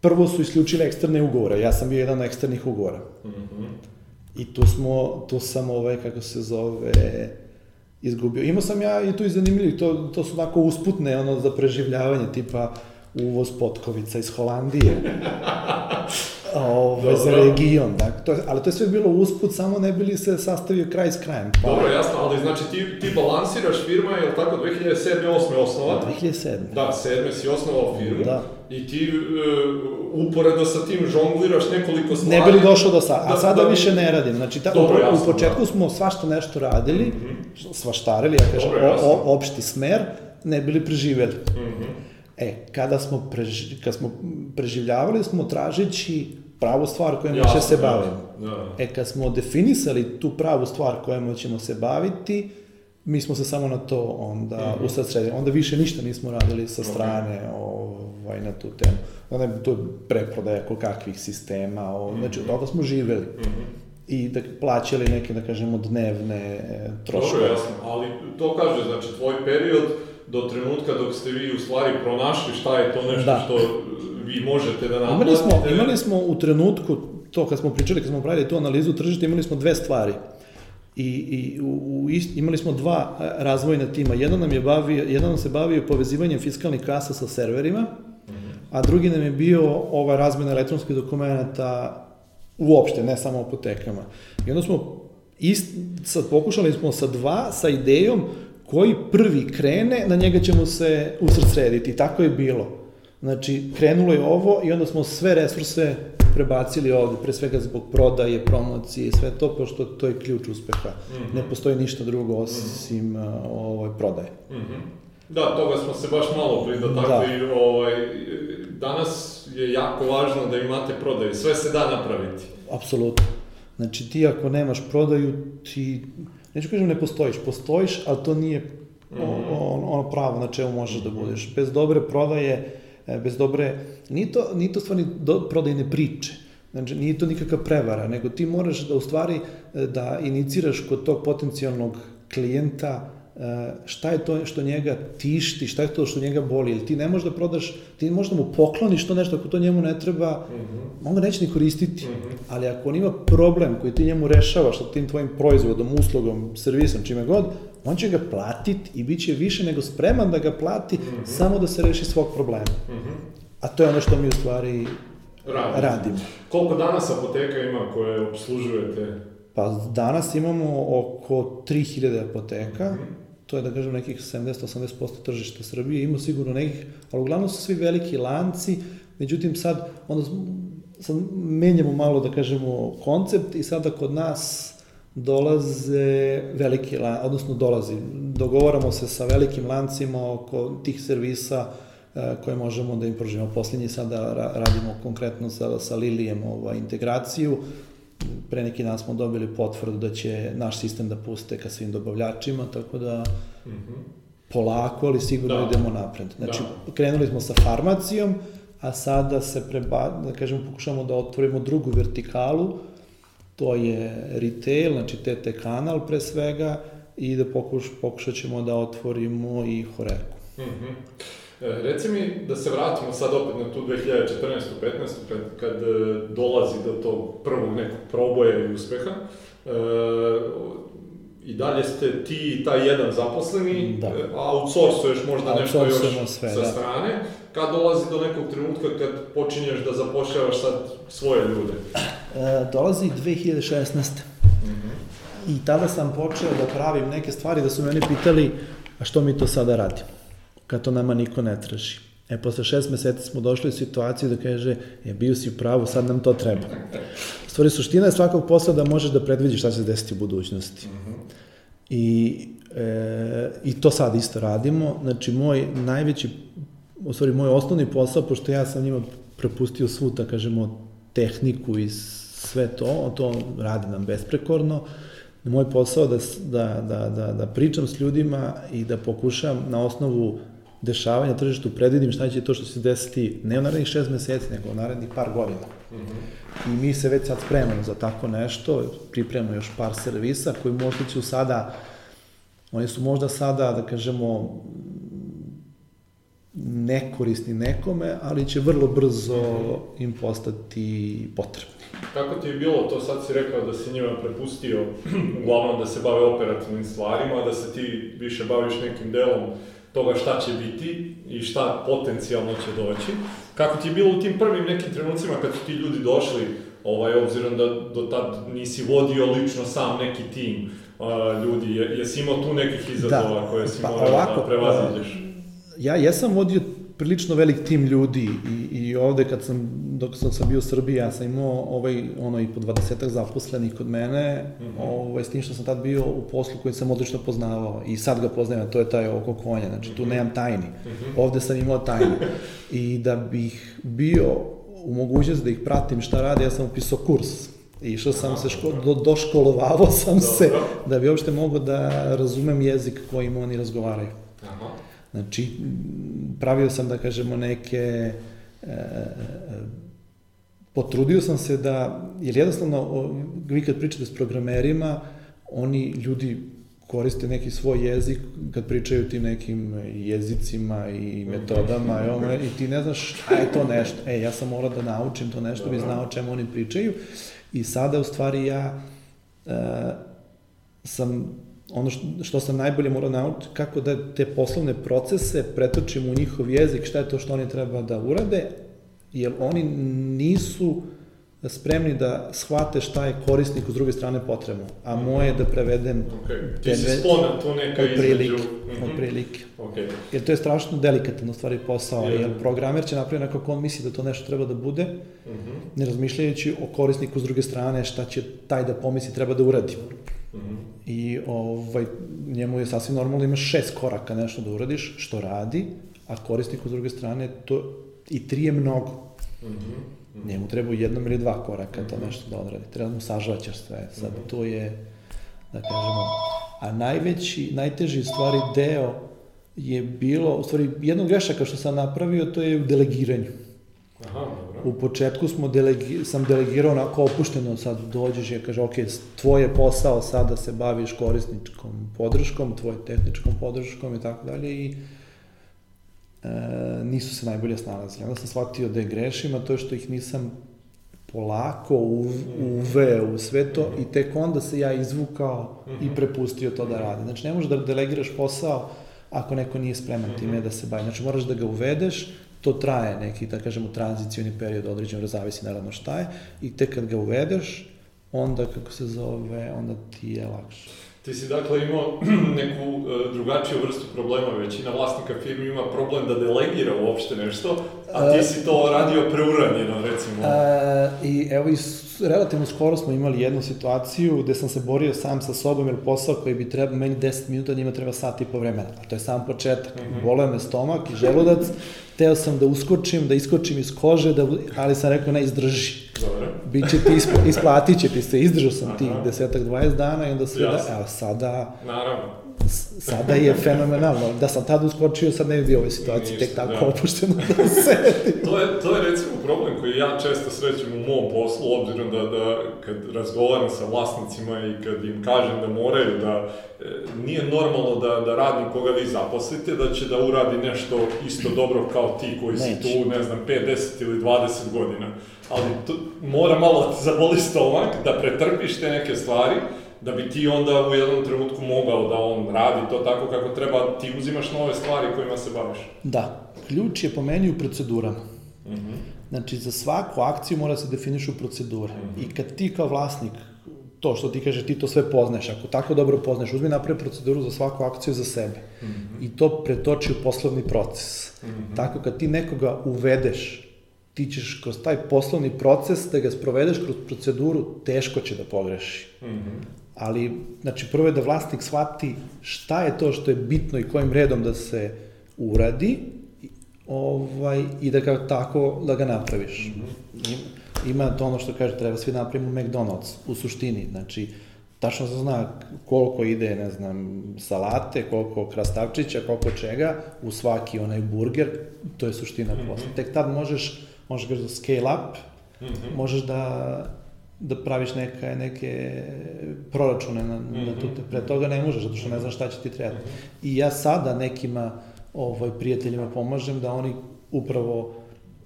prvo su isključili eksterne ugovore. Ja sam bio jedan od eksternih ugovora. Mm -hmm. I tu smo, tu sam, ovaj, kako se zove, izgubio. Imao sam ja i tu i zanimljivo, to, to su onako usputne, ono, za preživljavanje, tipa uvoz potkovica iz Holandije. Ove, za region, da, to, ali to je sve bilo usput, samo ne bili se sastavio kraj s krajem. Pa... Dobro, jasno, ali znači ti, ti balansiraš firma, je li tako, 2007. 8. osnova? 2007. Da, 7. si osnovao firmu. Da. I ti uh, uporedo sa tim žongliraš nekoliko stvari. Ne bili došao do sada, a da, sada da, više ne radim. Znači, ta, Dobro, jasno, u početku da. smo svašta nešto radili, mm -hmm. svaštarili, ja kažem, Dobro, o, o, opšti smer, ne bili preživeli. Mm -hmm. E, kada smo, preži, kad smo preživljavali, smo tražeći pravu stvar kojom će se bavimo. Da, da. E, kad smo definisali tu pravu stvar kojom ćemo se baviti, mi smo se samo na to onda mm -hmm. usredsredili. Onda više ništa nismo radili sa strane okay. ovaj, na tu temu. Onda je to preprodaja kakvih sistema, o, mm -hmm. znači od toga smo živeli. Mm -hmm. I da plaćali neke, da kažemo, dnevne troškove. Dobro, jasno, ali to kaže, znači, tvoj period do trenutka dok ste vi u stvari pronašli šta je to nešto da. što vi možete da naplatite. Imali smo, imali smo u trenutku, to kad smo pričali, kad smo pravili tu analizu tržišta, imali smo dve stvari. I, i u, u imali smo dva razvojna tima. Jedan nam je bavio, jedan nam se bavio povezivanjem fiskalnih kasa sa serverima, a drugi nam je bio ova razmena elektronskih dokumenta uopšte, ne samo apotekama. I onda smo ist, sad pokušali smo sa dva, sa idejom koji prvi krene, na njega ćemo se usredsrediti. Tako je bilo. Znači, krenulo je ovo i onda smo sve resurse prebacili ovde, pre svega zbog prodaje, promocije sve to, pošto to je ključ uspeha. Mm -hmm. Ne postoji ništa drugo osim mm -hmm. ovaj, prodaje. Mm -hmm. Da, toga smo se baš malo pridotakli. Da. Ovaj, danas je jako važno da imate prodaju. Sve se da napraviti. Apsolutno. Znači, ti ako nemaš prodaju, ti neću kažem ne postojiš, postojiš, ali to nije mm -hmm. ono, ono pravo na čemu možeš mm -hmm. da mhm. budeš. Bez dobre prodaje, bez dobre, nije to, nije to stvarni do, prodajne priče, znači nije to nikakva prevara, nego ti moraš da u stvari e, da iniciraš kod tog potencijalnog klijenta e, šta je to što njega tišti, šta je to što njega boli, ili ti ne možeš da prodaš, ti možeš da mu pokloniš to nešto ako to njemu ne treba, mm -hmm. on ga neće ni koristiti, mm -hmm. ali ako on ima problem koji ti njemu rešavaš sa tim tvojim proizvodom, uslugom, servisom, čime god, on će ga platiti i bit će više nego spreman da ga plati mm -hmm. samo da se reši svog problema. Mm -hmm. A to je ono što mi u stvari radimo. radimo. Koliko danas apoteka ima koje obslužujete? Pa danas imamo oko 3000 apoteka, mm -hmm. to je da kažem nekih 70-80% tržišta Srbije, ima sigurno nekih, ali uglavnom su svi veliki lanci, međutim sad, onda sad menjamo malo da kažemo koncept i sada kod nas dolaze veliki odnosno dolazi, dogovaramo se sa velikim lancima oko tih servisa e, koje možemo da im pružimo. Poslednji sada radimo konkretno sa, sa Lilijem ovaj, integraciju, pre neki dan smo dobili potvrdu da će naš sistem da puste ka svim dobavljačima, tako da mm -hmm. polako, ali sigurno da. idemo napred. Znači, da. krenuli smo sa farmacijom, a sada se preba, da kažemo, pokušamo da otvorimo drugu vertikalu, to je retail, znači TT kanal pre svega, i da pokuš, pokušat ćemo da otvorimo i Horeku. Mm -hmm. E, reci mi da se vratimo sad opet na tu 2014. 15. kad, kad e, dolazi do tog prvog nekog proboja i uspeha. E, I dalje ste ti i taj jedan zaposleni, da. E, outsourcuješ možda nešto još sve, sa da. strane. Kad dolazi do nekog trenutka kad počinješ da zapošljavaš sad svoje ljude? E, dolazi 2016. Mm -hmm. I tada sam počeo da pravim neke stvari da su meni pitali a što mi to sada radimo? kad to nama niko ne traži. E, posle šest meseci smo došli u situaciju da kaže, je, bio si u pravu, sad nam to treba. U stvari, suština je svakog posla da možeš da predvidiš šta će se desiti u budućnosti. Mm -hmm. I, e, I to sad isto radimo. Znači, moj najveći, u stvari, moj osnovni posao, pošto ja sam njima prepustio svu, da kažemo, tehniku i sve to, to radi nam besprekorno, moj posao da, da, da, da, da pričam s ljudima i da pokušam na osnovu dešavanja na tržištu predvidim šta će to što se desiti ne u narednih šest meseci, nego u narednih par godina. Mm -hmm. I mi se već sad spremamo za tako nešto, pripremamo još par servisa koji možda će sada, oni su možda sada, da kažemo, nekorisni nekome, ali će vrlo brzo im postati potrebni. Kako ti je bilo to, sad si rekao da si njima prepustio uglavnom da se bave operativnim stvarima, da se ti više baviš nekim delom toga šta će biti i šta potencijalno će doći. Kako ti je bilo u tim prvim nekim trenucima kad su ti ljudi došli, ovaj, obzirom da do tad nisi vodio lično sam neki tim uh, ljudi, jesi imao tu nekih izazova da, koje si pa, morao da prevaziđeš? Ja jesam vodio prilično velik tim ljudi i, i ovde kad sam, dok sam, sam bio u Srbiji, ja sam imao ovaj, ono i po 20 zaposlenih kod mene, mm -hmm. ovaj, s tim što sam tad bio u poslu koji sam odlično poznavao i sad ga poznajem, to je taj oko konja, znači tu -hmm. nemam tajni, mm -hmm. ovde sam imao tajni i da bih bio u mogućnosti da ih pratim šta rade, ja sam upisao kurs išao sam se, ško, do, doškolovavao sam Dobro. se da bi uopšte mogao da razumem jezik kojim oni razgovaraju. Aha. Znači, pravio sam, da kažemo, neke... E, potrudio sam se da, jer jednostavno, vi kad pričate s programerima, oni, ljudi koriste neki svoj jezik kad pričaju tim nekim jezicima i metodama i, ono, i ti ne znaš šta je to nešto. E, ja sam morao da naučim to nešto, bi znao čemu oni pričaju. I sada, u stvari, ja e, sam ono što, što sam najbolje morao naučiti, kako da te poslovne procese pretočim u njihov jezik, šta je to što oni treba da urade, jer oni nisu spremni da shvate šta je korisniku s druge strane potrebno, a moje je da prevedem okay. Ti si sklona tu neka prilike, između... Mm -hmm. prilike. Okay. Jer to je strašno delikatan u stvari posao, yeah. jer programer će napraviti kako on misli da to nešto treba da bude, mm -hmm. ne razmišljajući o korisniku s druge strane šta će taj da pomisli treba da uradi. I ovaj, njemu je sasvim normalno, imaš šest koraka nešto da uradiš, što radi, a korisniku s druge strane to i tri je mnogo. Mm -hmm. Njemu treba jednom ili dva koraka mm -hmm. to mhm. nešto da odradi. Treba da mu sažvaćaš sve. Sad mm -hmm. to je, da kažemo, a najveći, najteži stvari deo je bilo, u stvari, jednog grešaka što sam napravio, to je u delegiranju. Aha, dobro. U početku smo delegi, sam delegirao onako opušteno, sad dođeš i kaže, ok, tvoj je posao sad da se baviš korisničkom podrškom, tvoj tehničkom podrškom i tako dalje i e, nisu se najbolje snalazili. Onda sam shvatio da je grešim, a to je što ih nisam polako u, uveo u sve to i tek onda se ja izvukao i prepustio to da radi. Znači, ne možeš da delegiraš posao ako neko nije spreman time da se bavi. Znači, moraš da ga uvedeš, to traje neki, da kažemo, tranzicioni period određen, zavisi naravno šta je, i tek kad ga uvedeš, onda, kako se zove, onda ti je lakše. Ti si dakle imao neku uh, drugačiju vrstu problema, većina vlasnika firmi ima problem da delegira uopšte nešto, a ti si to radio preuranjeno, recimo. E, I evo, i relativno skoro smo imali jednu situaciju gde sam se borio sam sa sobom, jer posao koji bi trebao meni 10 minuta, njima treba sat i po vremena. A to je sam početak. Mm -hmm. Boleo me stomak i želudac, teo sam da uskočim, da iskočim iz kože, da, ali sam rekao ne, izdrži. Dobro. Biće ti, ispla, isplatit će ti se, izdržao sam tih desetak, 20 dana i onda sve da, evo sada... Naravno sada je fenomenalno. Da sam tad uskočio, sad ne bi bio u ovoj situaciji, tek tako da. opušteno da sedi. to, je, to je recimo problem koji ja često srećem u mom poslu, obzirom da, da kad razgovaram sa vlasnicima i kad im kažem da moraju da, e, nije normalno da, da radnik koga vi zaposlite, da će da uradi nešto isto dobro kao ti koji si tu, ne znam, 5, 10 ili 20 godina. Ali to, mora malo da te zaboli stomak, da pretrpiš te neke stvari, da bi ti onda u jednom trenutku mogao da on radi to tako kako treba, ti uzimaš nove stvari kojima se baviš. Da, ključ je po meni u procedurama. Mm -hmm. Znači, za svaku akciju mora se definišu procedure. Mm -hmm. I kad ti kao vlasnik, to što ti kaže, ti to sve poznaješ, ako tako dobro poznaješ, uzmi napravi proceduru za svaku akciju za sebe. Mm -hmm. I to pretoči u poslovni proces. Mm -hmm. Tako kad ti nekoga uvedeš, ti ćeš kroz taj poslovni proces da ga sprovedeš kroz proceduru, teško će da pogreši. Mm -hmm ali, znači, prvo je da vlasnik shvati šta je to što je bitno i kojim redom da se uradi, ovaj, i da ga tako, da ga napraviš. Mm -hmm. Ima to ono što kaže, treba svi da napravimo McDonald's, u suštini, znači, tačno se zna koliko ide, ne znam, salate, koliko krastavčića, koliko čega, u svaki onaj burger, to je suština mm -hmm. posla. Tek tad možeš, možeš da scale up, mm -hmm. možeš da da praviš neka, neke proračune na, mm -hmm. na tu, pre toga ne možeš, zato što ne znaš šta će ti trebati. Mm -hmm. I ja sada nekima ovaj, prijateljima pomažem da oni upravo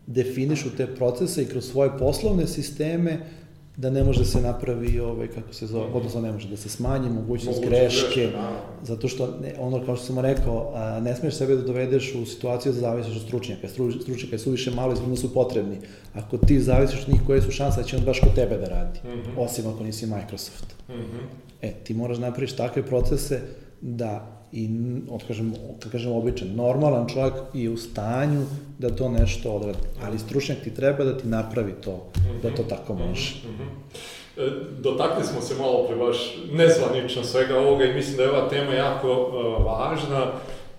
definišu te procese i kroz svoje poslovne sisteme da ne može da se napravi, ovaj, kako se zove, odnosno ne može da se smanji mogućnost greške, zato što, ne, ono kao što sam rekao, a, ne smiješ sebe da dovedeš u situaciju da zavisiš od stručnjaka. Stručnjaka je suviše malo i su potrebni. Ako ti zavisiš od njih, koje su šanse da će on baš kod tebe da radi, mm -hmm. osim ako nisi Microsoft. Mm -hmm. E, ti moraš da napraviš takve procese da i, otkažem, kad kažem običan, normalan čovjek je u stanju da to nešto odradi, ali stručnjak ti treba da ti napravi to, da to tako može. Mm -hmm. Dotakli smo se malo pre baš nezvanično svega ovoga i mislim da je ova tema jako uh, važna.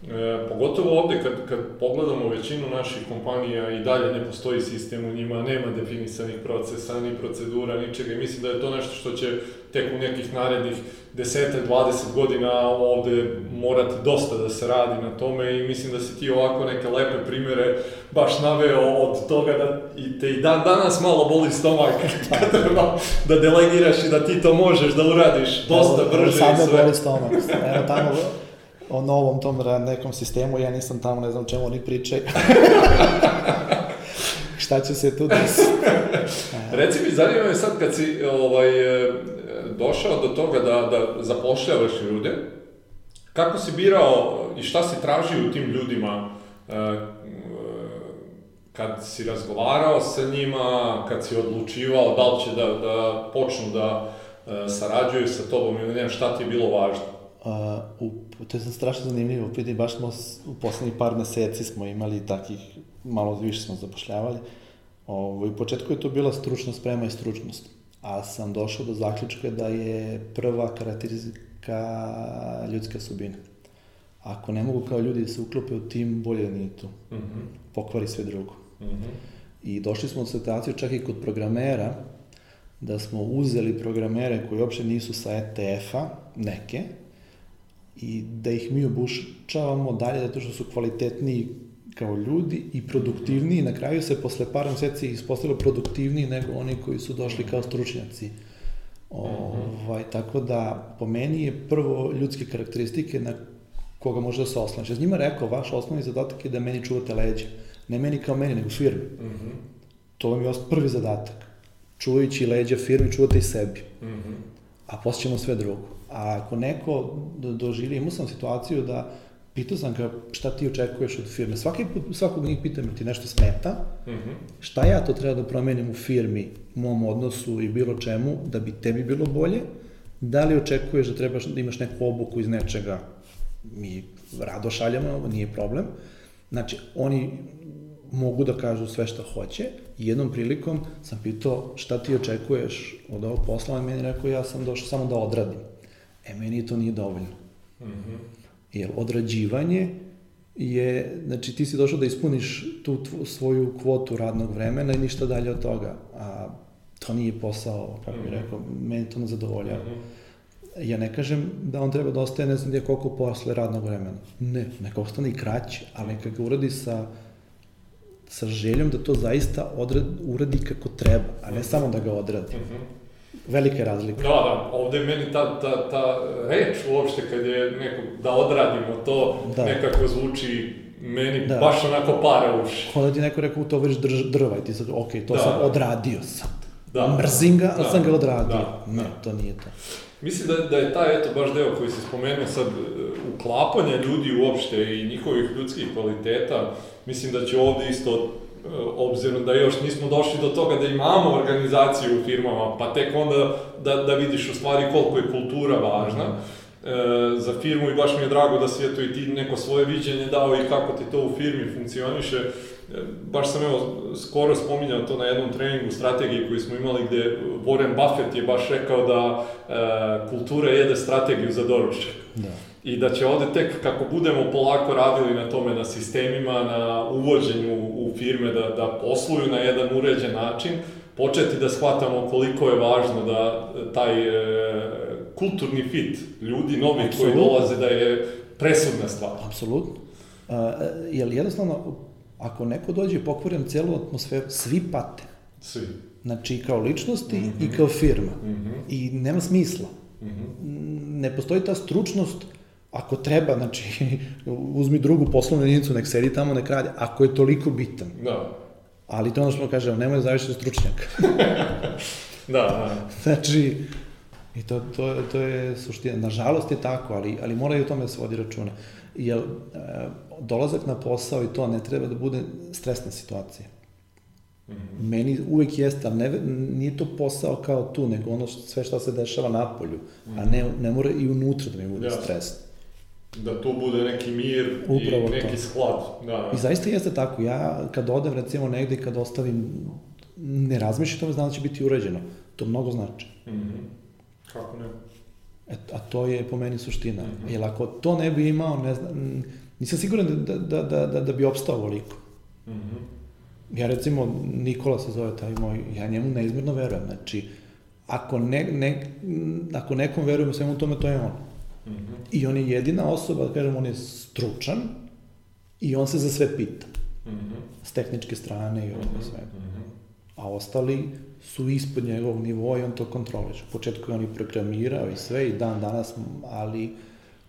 E, pogotovo ovde kad, kad pogledamo većinu naših kompanija i dalje ne postoji sistem u njima, nema definisanih procesa, ni procedura, ničega i mislim da je to nešto što će tek u nekih narednih 10-20 godina ovde morati dosta da se radi na tome i mislim da si ti ovako neke lepe primere baš naveo od toga da i te i dan danas malo boli stomak kad treba da delegiraš i da ti to možeš da uradiš dosta evo, brže evo, i sve. Samo boli stomak. Evo tamo o novom tom nekom sistemu, ja nisam tamo, ne znam čemu oni pričaju. Šta će se tu desiti? Reci mi, zanima me sad kad si ovaj, došao do toga da, da zapošljavaš ljude, kako si birao i šta si tražio u tim ljudima e, kad si razgovarao sa njima, kad si odlučivao da li će da, da počnu da e, sarađuju sa tobom ili ne, šta ti je bilo važno? Uh, u, to je strašno zanimljivo, vidim, baš smo u poslednjih par meseci smo imali takih, malo više smo zapošljavali. Ovo, u početku je to bila stručna sprema i stručnost a sam došao do zaključka da je prva karakteristika ljudska subina. Ako ne mogu kao ljudi da se uklope u tim, bolje da nije tu. Mm -hmm. Pokvari sve drugo. Mm -hmm. I došli smo u situaciju čak i kod programera, da smo uzeli programere koji uopšte nisu sa ETF-a, neke, i da ih mi obučavamo dalje zato što su kvalitetniji kao ljudi i produktivniji, na kraju se posle par meseci ispostavilo produktivniji nego oni koji su došli kao stručnjaci. Ovaj, tako da, po meni je prvo ljudske karakteristike na koga može da se oslaniš. Ja s njima rekao, vaš osnovni zadatak je da meni čuvate leđa. Ne meni kao meni, nego firmi. Mm -hmm. To vam je prvi zadatak. Čuvajući leđa firmi, čuvate i sebi. Mm -hmm. A posle ćemo sve drugo. A ako neko doživi, imao sam situaciju da pitao sam ga šta ti očekuješ od firme. Svaki put, svakog njih pitam ti nešto smeta, mm -hmm. šta ja to treba da promenim u firmi, u mom odnosu i bilo čemu, da bi tebi bilo bolje, da li očekuješ da trebaš da imaš neku obuku iz nečega, mi rado šaljamo, nije problem. Znači, oni mogu da kažu sve što hoće jednom prilikom sam pitao šta ti očekuješ od ovog posla, a meni rekao ja sam došao samo da odradim. E, meni to nije dovoljno. Mm -hmm. Jer odrađivanje je, znači ti si došao da ispuniš tu tvu, svoju kvotu radnog vremena i ništa dalje od toga. A to nije posao, kako bih mhm. rekao, meni to ne zadovoljava. Mm -hmm. Ja ne kažem da on treba da ostaje ne znam gdje koliko posle radnog vremena. Ne, neka ostane i kraće, ali neka ga uradi sa sa željom da to zaista odrad, uradi kako treba, a ne samo da ga odradi. Mm -hmm. Velike razlike. Da, da, ovde je meni ta, ta, ta reč uopšte kad je neko, da odradimo to, da. nekako zvuči meni da. baš onako para uši. Kada ti neko rekao, to veriš drva i ti sad, ok, to da. sam odradio sad. Da. Mrzim ga, ali da. sam ga odradio. Da. Ne, da. to nije to. Mislim da, da je taj, eto, baš deo koji se spomenuo sad, e, uklapanja ljudi uopšte i njihovih ljudskih kvaliteta, mislim da će ovde isto obzirom da još nismo došli do toga da imamo organizaciju u firmama, pa tek onda da, da vidiš u stvari koliko je kultura važna e, za firmu i baš mi je drago da si eto i ti neko svoje viđenje dao i kako ti to u firmi funkcioniše baš sam evo skoro spominjao to na jednom treningu strategije koju smo imali gde Warren Buffett je baš rekao da e, kultura jede strategiju za doručak. Da. I da će ovde tek kako budemo polako radili na tome, na sistemima, na uvođenju u firme da, da posluju na jedan uređen način, početi da shvatamo koliko je važno da taj e, kulturni fit ljudi, novi Absolutno. koji dolaze, da je presudna stvar. Apsolutno. Uh, jer jednostavno Ako neko dođe i pokvari celu atmosferu, svi pate. Svi. Znači, i kao ličnosti mm -hmm. i kao firma. Mm -hmm. I nema smisla. Mm -hmm. Ne postoji ta stručnost ako treba, znači, uzmi drugu poslovnu jedinicu, nek sedi tamo, nek radi, ako je toliko bitan. Da. Ali to ono što kažemo, nemoj da zavišiti stručnjaka. da, da. Znači, i to, to, to je suština. Nažalost je tako, ali, ali mora i o tome da se vodi računa. Jer, e, dolazak na posao i to ne treba da bude stresna situacija. Mm -hmm. Meni uvek jeste, ali ne, nije to posao kao tu, nego ono što, sve što se dešava na polju, mm -hmm. a ne, ne mora i unutra da mi bude Jasne. stres. Da tu bude neki mir Upravo i neki to. sklad. Da, da. I zaista jeste tako. Ja kad odem recimo negde i kad ostavim, ne razmišljam tome, znam da će biti urađeno. To mnogo znači. Mm -hmm. Kako ne? E, a to je po meni suština. Mm -hmm. Jer ako to ne bi imao, ne znam, nisam siguran da, da, da, da, da bi opstao ovoliko. Mm -hmm. Ja recimo, Nikola se zove taj moj, ja njemu neizmjerno verujem. Znači, ako, ne, ne, ako nekom verujem u svemu tome, to je on. Mm -hmm. I on je jedina osoba, da kažem, on je stručan i on se za sve pita. Mm -hmm. S tehničke strane i -hmm. sve. Mm -hmm. A ostali su ispod njegovog nivoa i on to kontroliše. U početku je on i programirao i sve i dan danas, ali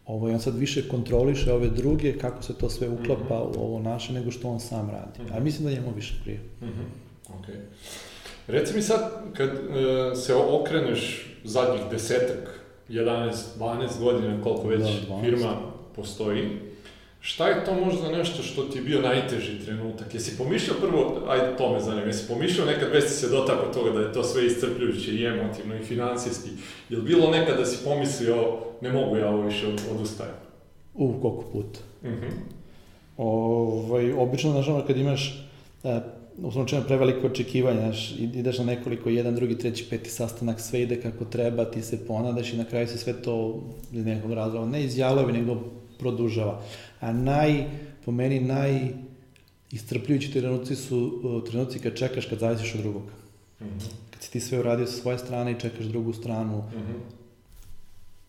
ovo, on sad više kontroliše ove druge, kako se to sve uklapa mm -hmm. u ovo naše, nego što on sam radi. Mm -hmm. A mislim da njemu više prije. Mm -hmm. Okay. Reci mi sad, kad e, se okreneš zadnjih desetak, 11, 12 godina, koliko već da, firma postoji, Šta je to možda nešto što ti je bio najteži trenutak? Jesi pomišljao prvo, ajde to me zanima, jesi pomišljao nekad već si se dotakao toga da je to sve iscrpljujuće i emotivno i financijski? Je li bilo nekad da si pomislio, ne mogu ja ovo više odustajem? U, koliko puta. Mm -hmm. ovaj, obično, znaš, ono, kad imaš e, u slučaju preveliko očekivanje, znaš, ideš na nekoliko, jedan, drugi, treći, peti sastanak, sve ide kako treba, ti se ponadaš i na kraju se sve to iz nekog razloga ne izjalovi, nego produžava. A naj, po meni, naj istrpljujući trenuci su trenuci kad čekaš kad zavisiš od drugog. Mm -hmm. Kad si ti sve uradio sa svoje strane i čekaš drugu stranu, mm -hmm.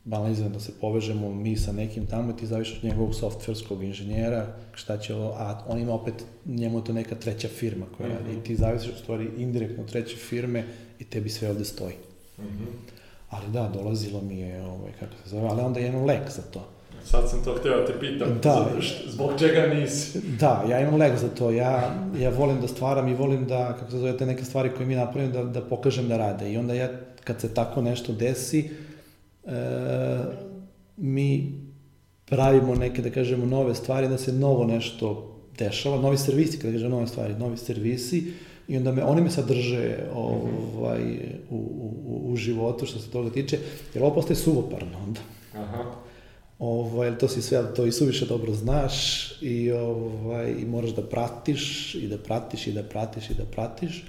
Banalizujem da se povežemo mi sa nekim tamo i ti zaviš od njegovog softverskog inženjera, šta će ovo, a on ima opet, njemu je to neka treća firma koja mm -hmm. radi i ti zavisiš u stvari indirektno treće firme i tebi sve ovde stoji. Mm -hmm. Ali da, dolazilo mi je, ovaj, kako se zove, ali onda je jedan lek za to. Sad sam to htio da te pitam, da, zbog čega nisi? Da, ja imam lek za to, ja, ja volim da stvaram i volim da, kako se zove, te neke stvari koje mi napravim, da, da pokažem da rade. I onda ja, kad se tako nešto desi, e, mi pravimo neke, da kažemo, nove stvari, da se novo nešto dešava, novi servisi, kada kažem nove stvari, novi servisi, i onda me, oni me sadrže ovaj, u, u, u životu što se toga tiče, jer ovo postaje suvoparno onda. Aha. Ovaj, to si sve, to i suviše dobro znaš i, ovaj, i moraš da pratiš i da pratiš i da pratiš i da pratiš,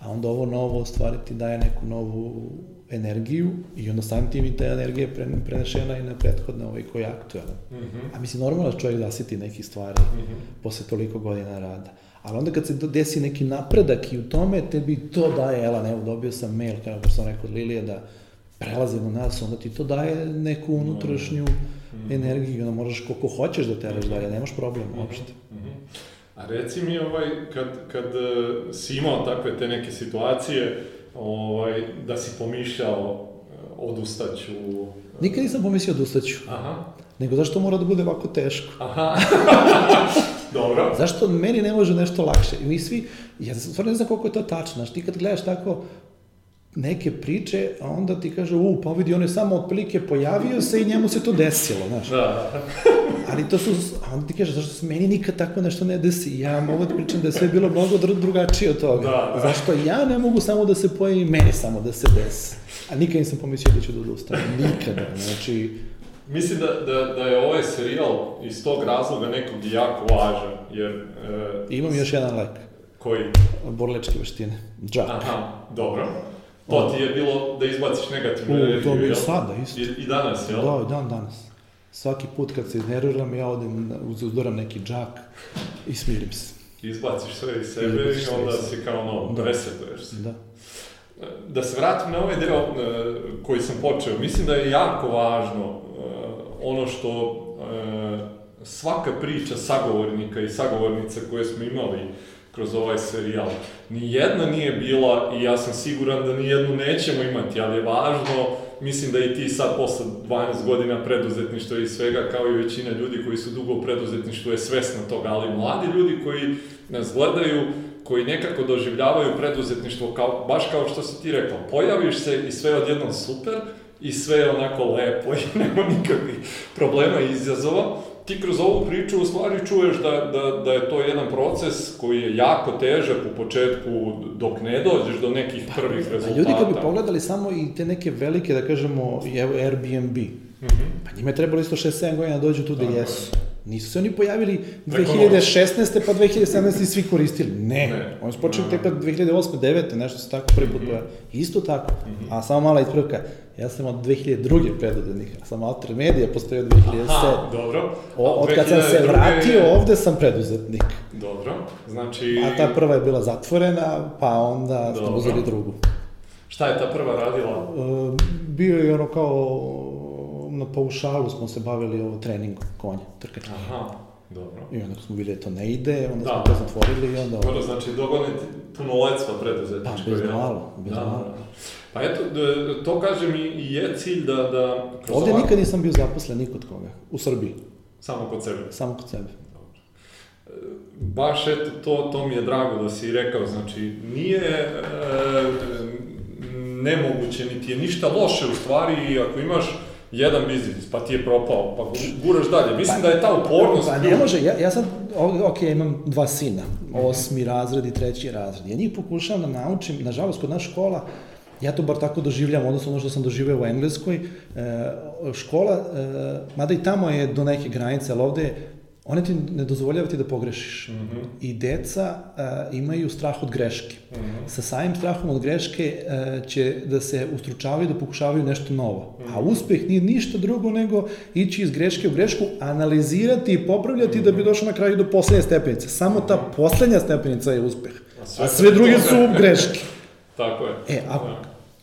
a onda ovo novo u stvari ti daje neku novu energiju i onda samim tim i ta energija je prenešena i na prethodne ovaj koji je aktualan. Mm -hmm. A mislim, normalno da čovjek zasiti neki stvari mm -hmm. posle toliko godina rada. Ali onda kad se desi neki napredak i u tome, tebi to daje, ela, evo, dobio sam mail, kao sam rekao od Lilije, da prelazi na nas, onda ti to daje neku unutrašnju mm. energiju, onda možeš koliko hoćeš da teraš dalje, nemaš problem mm. uopšte. Mm. A reci mi, ovaj, kad, kad uh, si imao takve te neke situacije, ovaj, da si pomišljao uh, odustaću... Uh... Nikad nisam pomislio odustaću. Aha. Nego zašto mora da bude ovako teško? Aha. Dobro. Zašto meni ne može nešto lakše? I mi svi, ja stvarno ne znam koliko je to tačno, znaš, ti kad gledaš tako neke priče, a onda ti kaže, u, pa vidi, on je samo otprilike pojavio se i njemu se to desilo, znaš. Da. Ali to su, a onda ti kaže, zašto se meni nikad tako nešto ne desi? Ja mogu da pričam da je sve bilo mnogo drugačije od toga. Da, da. Zašto ja ne mogu samo da se pojavim, meni samo da se desi? A nikad nisam pomislio da ću da odustanem, nikada, znači... Mislim da, da, da je ovaj serijal iz tog razloga nekog jako važan, jer... E, Imam još jedan lek. Koji? Borlečke veštine. Jack. Aha, dobro. To ti je bilo da izbaciš negativnu energiju, To mi je sada isto. I, I danas, jel? Da, i dan danas. Svaki put kad se iznerviram, ja odem, uzoram neki džak i smirim se. Izbaciš sve iz sebe i onda si kao ono, da. resetuješ se. Da. Da se vratim na ovaj deo e, koji sam počeo, mislim da je jako važno e, ono što e, svaka priča sagovornika i sagovornica koje smo imali kroz ovaj serijal. Nijedna nije bila i ja sam siguran da nijednu nećemo imati, ali je važno, mislim da i ti sad posle 12 godina preduzetništva i svega, kao i većina ljudi koji su dugo u preduzetništvu je svesna toga, ali mladi ljudi koji nas gledaju, koji nekako doživljavaju preduzetništvo kao, baš kao što si ti rekao, pojaviš se i sve odjednom super, i sve je onako lepo i nema nikakvih problema i izazova, ti kroz ovu priču u stvari čuješ da, da, da je to jedan proces koji je jako težak u početku dok ne dođeš do nekih pa, prvih rezultata. Ljudi kad bi pogledali samo i te neke velike, da kažemo, evo Airbnb, mm -hmm. pa njima je trebalo isto 6-7 godina da dođu tu da jesu. Nisu se oni pojavili 2016. pa 2017. i svi koristili. Ne. ne. Oni su počeli tek 2008. 9. nešto se tako prvi put mhm. pojavili. Isto tako. A samo mala ispravka. Ja sam od 2002. predodenik. Ja sam Alter Media postoji od 2007. Aha, dobro. O, od kad sam se vratio ovde sam preduzetnik. Dobro. Znači... A ta prva je bila zatvorena, pa onda smo uzeli drugu. Šta je ta prva radila? Uh, bio je ono kao na paušalu smo se bavili ovo treningom konja, trkačka. Aha, dobro. I onda smo bili da to ne ide, onda da. smo to zatvorili i onda... Dobro, znači dogoniti punoletstva preduzetničko. Pa, bez malo, bez da, malo. Da. Pa eto, to kažem i je cilj da... da kroz Ovde ovak... nikad nisam bio zaposlen nikod koga, u Srbiji. Samo kod sebe? Samo kod sebe. Dobro. E, baš eto, to, to mi je drago da si rekao, znači, nije e, nemoguće, niti je ništa loše u stvari, ako imaš jedan biznis, pa ti je propao, pa guraš dalje. Mislim pa, da je ta upornost... Pa ne može, ja, ja sad, ok, imam dva sina, osmi razred i treći razred. Ja njih pokušavam da naučim, nažalost, kod naša škola, ja to bar tako doživljam, odnosno ono što sam doživio u Engleskoj, e, škola, e, mada i tamo je do neke granice, ali ovde one ti ne dozvoljava ti da pogrešiš. Mm -hmm. I deca uh, imaju strah od greške. Mm -hmm. Sa samim strahom od greške uh, će da se ustručavaju da pokušavaju nešto novo. Mm -hmm. A uspeh nije ništa drugo nego ići iz greške u grešku, analizirati i popravljati mm -hmm. da bi došao na kraju do poslednje stepenice. Samo ta poslednja stepenica je uspeh. A sve, A sve druge su greške. Tako je. E, ako,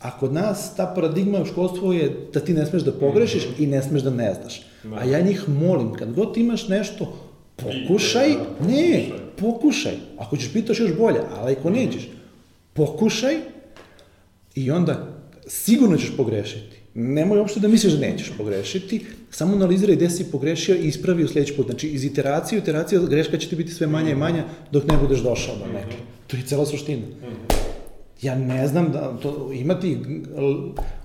A kod nas ta paradigma u školstvu je da ti ne smeš da pogrešiš mm -hmm. i ne smeš da ne znaš. A ja njih molim, kad god imaš nešto, pokušaj, da, ne, pokušaj. Ako ćeš pitaš još bolje, ali ako nećeš, pokušaj i onda sigurno ćeš pogrešiti. Nemoj uopšte da misliš da nećeš pogrešiti, samo analiziraj gde si pogrešio i ispravi u sledeći put. Znači, iz iteracije u iteraciju greška će ti biti sve manja i manja dok ne budeš došao do neke. To je cela suština. Ja ne znam da to imati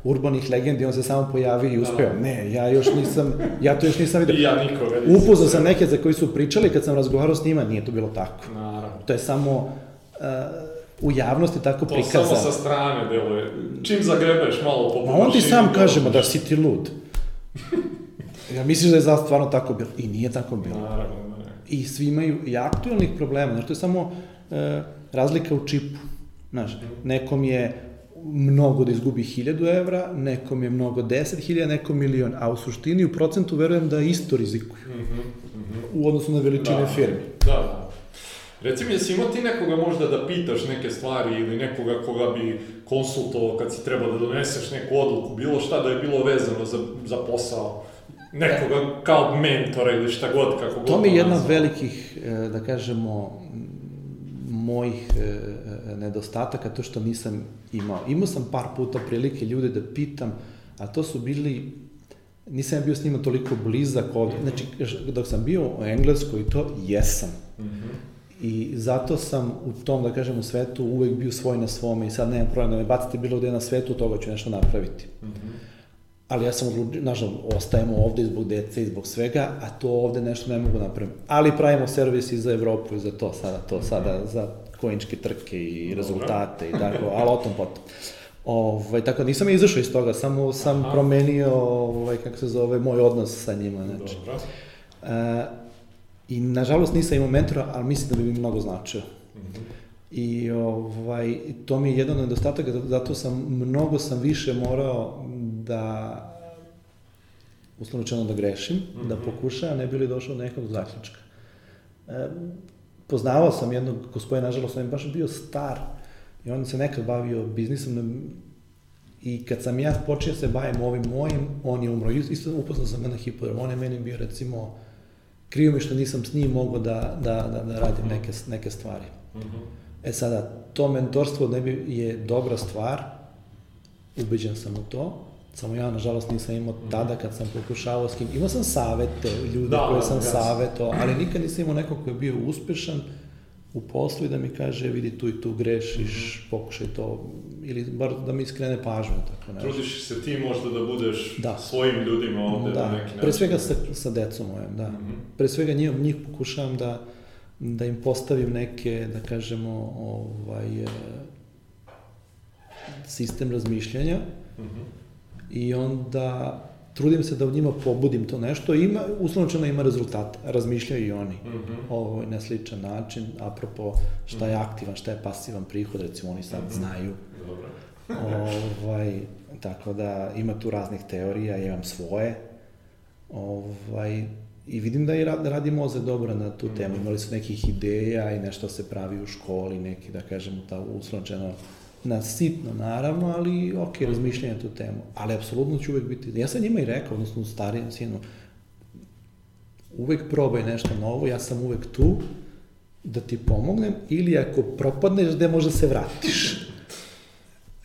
urbanih legendi, on se samo pojavi i uspeo. Ne, ja još nisam, ja to još nisam vidio. I ja nikoga nisam. Upoznao sam neke za koji su pričali, kad sam razgovarao s njima, nije to bilo tako. Naravno. To je samo uh, u javnosti tako to prikazano. To samo sa strane deluje. Čim zagrebeš malo po Ma on ti sam kaže, ma da si ti lud. ja misliš da je za stvarno tako bilo. I nije tako bilo. Naravno, ne. I svi imaju i aktualnih problema. Znači, to je samo uh, razlika u čipu. Znaš, nekom je mnogo da izgubi 1000 evra, nekom je mnogo 10.000, nekom milion, a u suštini u procentu verujem da isto rizikuju. Mm -hmm, mm -hmm. U odnosu na veličine da, firme. Da, da. Reci mi, jesi imao ti nekoga možda da pitaš neke stvari ili nekoga koga bi konsultovao kad si trebao da doneseš neku odluku, bilo šta da je bilo vezano za, za posao? Nekoga kao mentora ili šta god, kako god. To mi je jedna od velikih, e, da kažemo, mojih e, e, nedostataka, to što nisam imao. Imao sam par puta prilike ljude da pitam, a to su bili nisam ja bio s njima toliko blizak ovde. Znači, dok sam bio u Engleskoj, to jesam. Mm -hmm. I zato sam u tom, da kažem, u svetu uvek bio svoj na svome i sad nemam problem da me bacite bilo gde na svetu, toga ću nešto napraviti. Mm -hmm. Ali ja sam odlučio, nažal, ostajemo ovde zbog dece i zbog svega, a to ovde nešto ne mogu napraviti. Ali pravimo servis i za Evropu i za to sada, to sada, za kojničke trke i Dobre. rezultate i tako, ali o tom potom. Ovaj, tako nisam izašao iz toga, samo sam Aha. promenio, ovaj, kako se zove, moj odnos sa njima. Znači. Dobro. Uh, I, nažalost, nisam imao mentora, ali mislim da bi mi mnogo značio. Mm -hmm. I ovaj, to mi je jedan od nedostataka, zato sam, mnogo sam više morao da uslovno da grešim, mm -hmm. da pokušavam, ne bili došao do nekog zaključka. E, poznavao sam jednog gospodina, nažalost, on je baš bio star i on se nekad bavio biznisom i kad sam ja počeo se bavim ovim mojim, on je umro. Isto upoznao sam na hipodrom, on je meni bio recimo krivo mi što nisam s njim mogao da, da, da, da radim neke, neke stvari. Mm -hmm. E sada, to mentorstvo ne bi, je dobra stvar, ubeđen sam u to, samo ja, nažalost, nisam imao mhm. tada kad sam pokušavao s kim. Imao sam savete, ljude da, koje sam ja. saveto, ali nikad nisam imao nekog koji je bio uspešan, u poslu i da mi kaže vidi tu i tu grešiš, mm -hmm. pokušaj to, ili bar da mi iskrene pažnju. Tako nešto. Trudiš se ti možda da budeš da. svojim ljudima ovde da. na neki način. Pre svega sa, sa decom mojom, da. Mm -hmm. Pre svega njih, njih pokušavam da, da im postavim neke, da kažemo, ovaj, e, sistem razmišljanja mm -hmm. I onda trudim se da u njima pobudim to nešto, ima, uslovno ima rezultat, razmišljaju i oni mm -hmm. ovo na sličan način, apropo šta je mhm. aktivan, šta je pasivan prihod, recimo oni sad mm -hmm. znaju. Dobro. ovaj, tako da ima tu raznih teorija, ja imam svoje, ovaj, i vidim da i radi, radi mozak dobro na tu temu. Mhm. Imali su nekih ideja i nešto se pravi u školi, neki, da kažemo, ta uslovno na sitno naravno, ali ok, razmišljanje tu temu. Ali apsolutno ću uvek biti, ja sam njima i rekao, odnosno starijem sinu, uvek probaj nešto novo, ja sam uvek tu da ti pomognem, ili ako propadneš, gde možda se vratiš.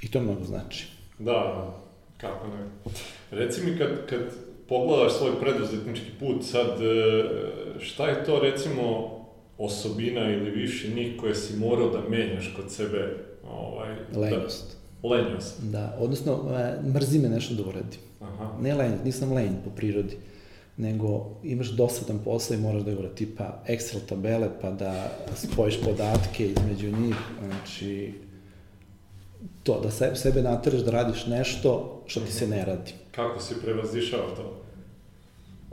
I to mnogo znači. Da, da, kako ne. Reci mi kad, kad pogledaš svoj preduzetnički put, sad e, šta je to recimo osobina ili viši njih koje si morao da menjaš kod sebe Ovaj, Lenjost. Da, lenjost. Da, odnosno, e, mrzi me nešto da uradim. Aha. Ne lenj, nisam lenj po prirodi, nego imaš dosadan posao i moraš da ga tipa Excel tabele, pa da spojiš podatke između njih, znači, to, da se, sebe nateraš da radiš nešto što ti se ne radi. Kako si prevazišao to?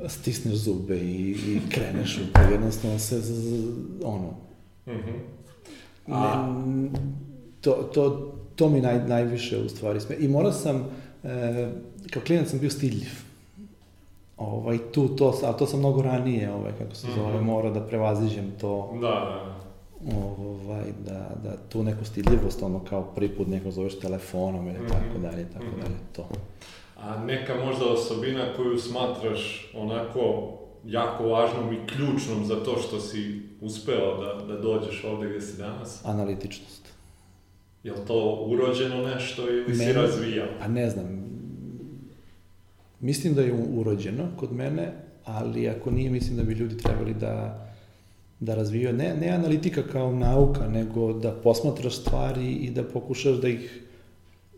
Stisneš zube i, i kreneš u to, jednostavno se, z, z, ono, mm -hmm. A... Ne, to, to, to mi naj, najviše u stvari sme. I morao sam, e, kao klinac sam bio stidljiv. Ovaj, tu, to, a to sam mnogo ranije, ovaj, kako se zove, mm -hmm. mora da prevaziđem to. Da, da. ovaj, da, da tu neku stidljivost, ono kao prvi put neko zoveš telefonom ili tako dalje, tako dalje, to. A neka možda osobina koju smatraš onako jako važnom i ključnom za to što si uspeo da, da dođeš ovde gde si danas? Analitičnost. Je li to urođeno nešto ili si razvijao? A ne znam. Mislim da je urođeno kod mene, ali ako nije, mislim da bi ljudi trebali da, da razvijaju, ne, ne analitika kao nauka, nego da posmatraš stvari i da pokušaš da ih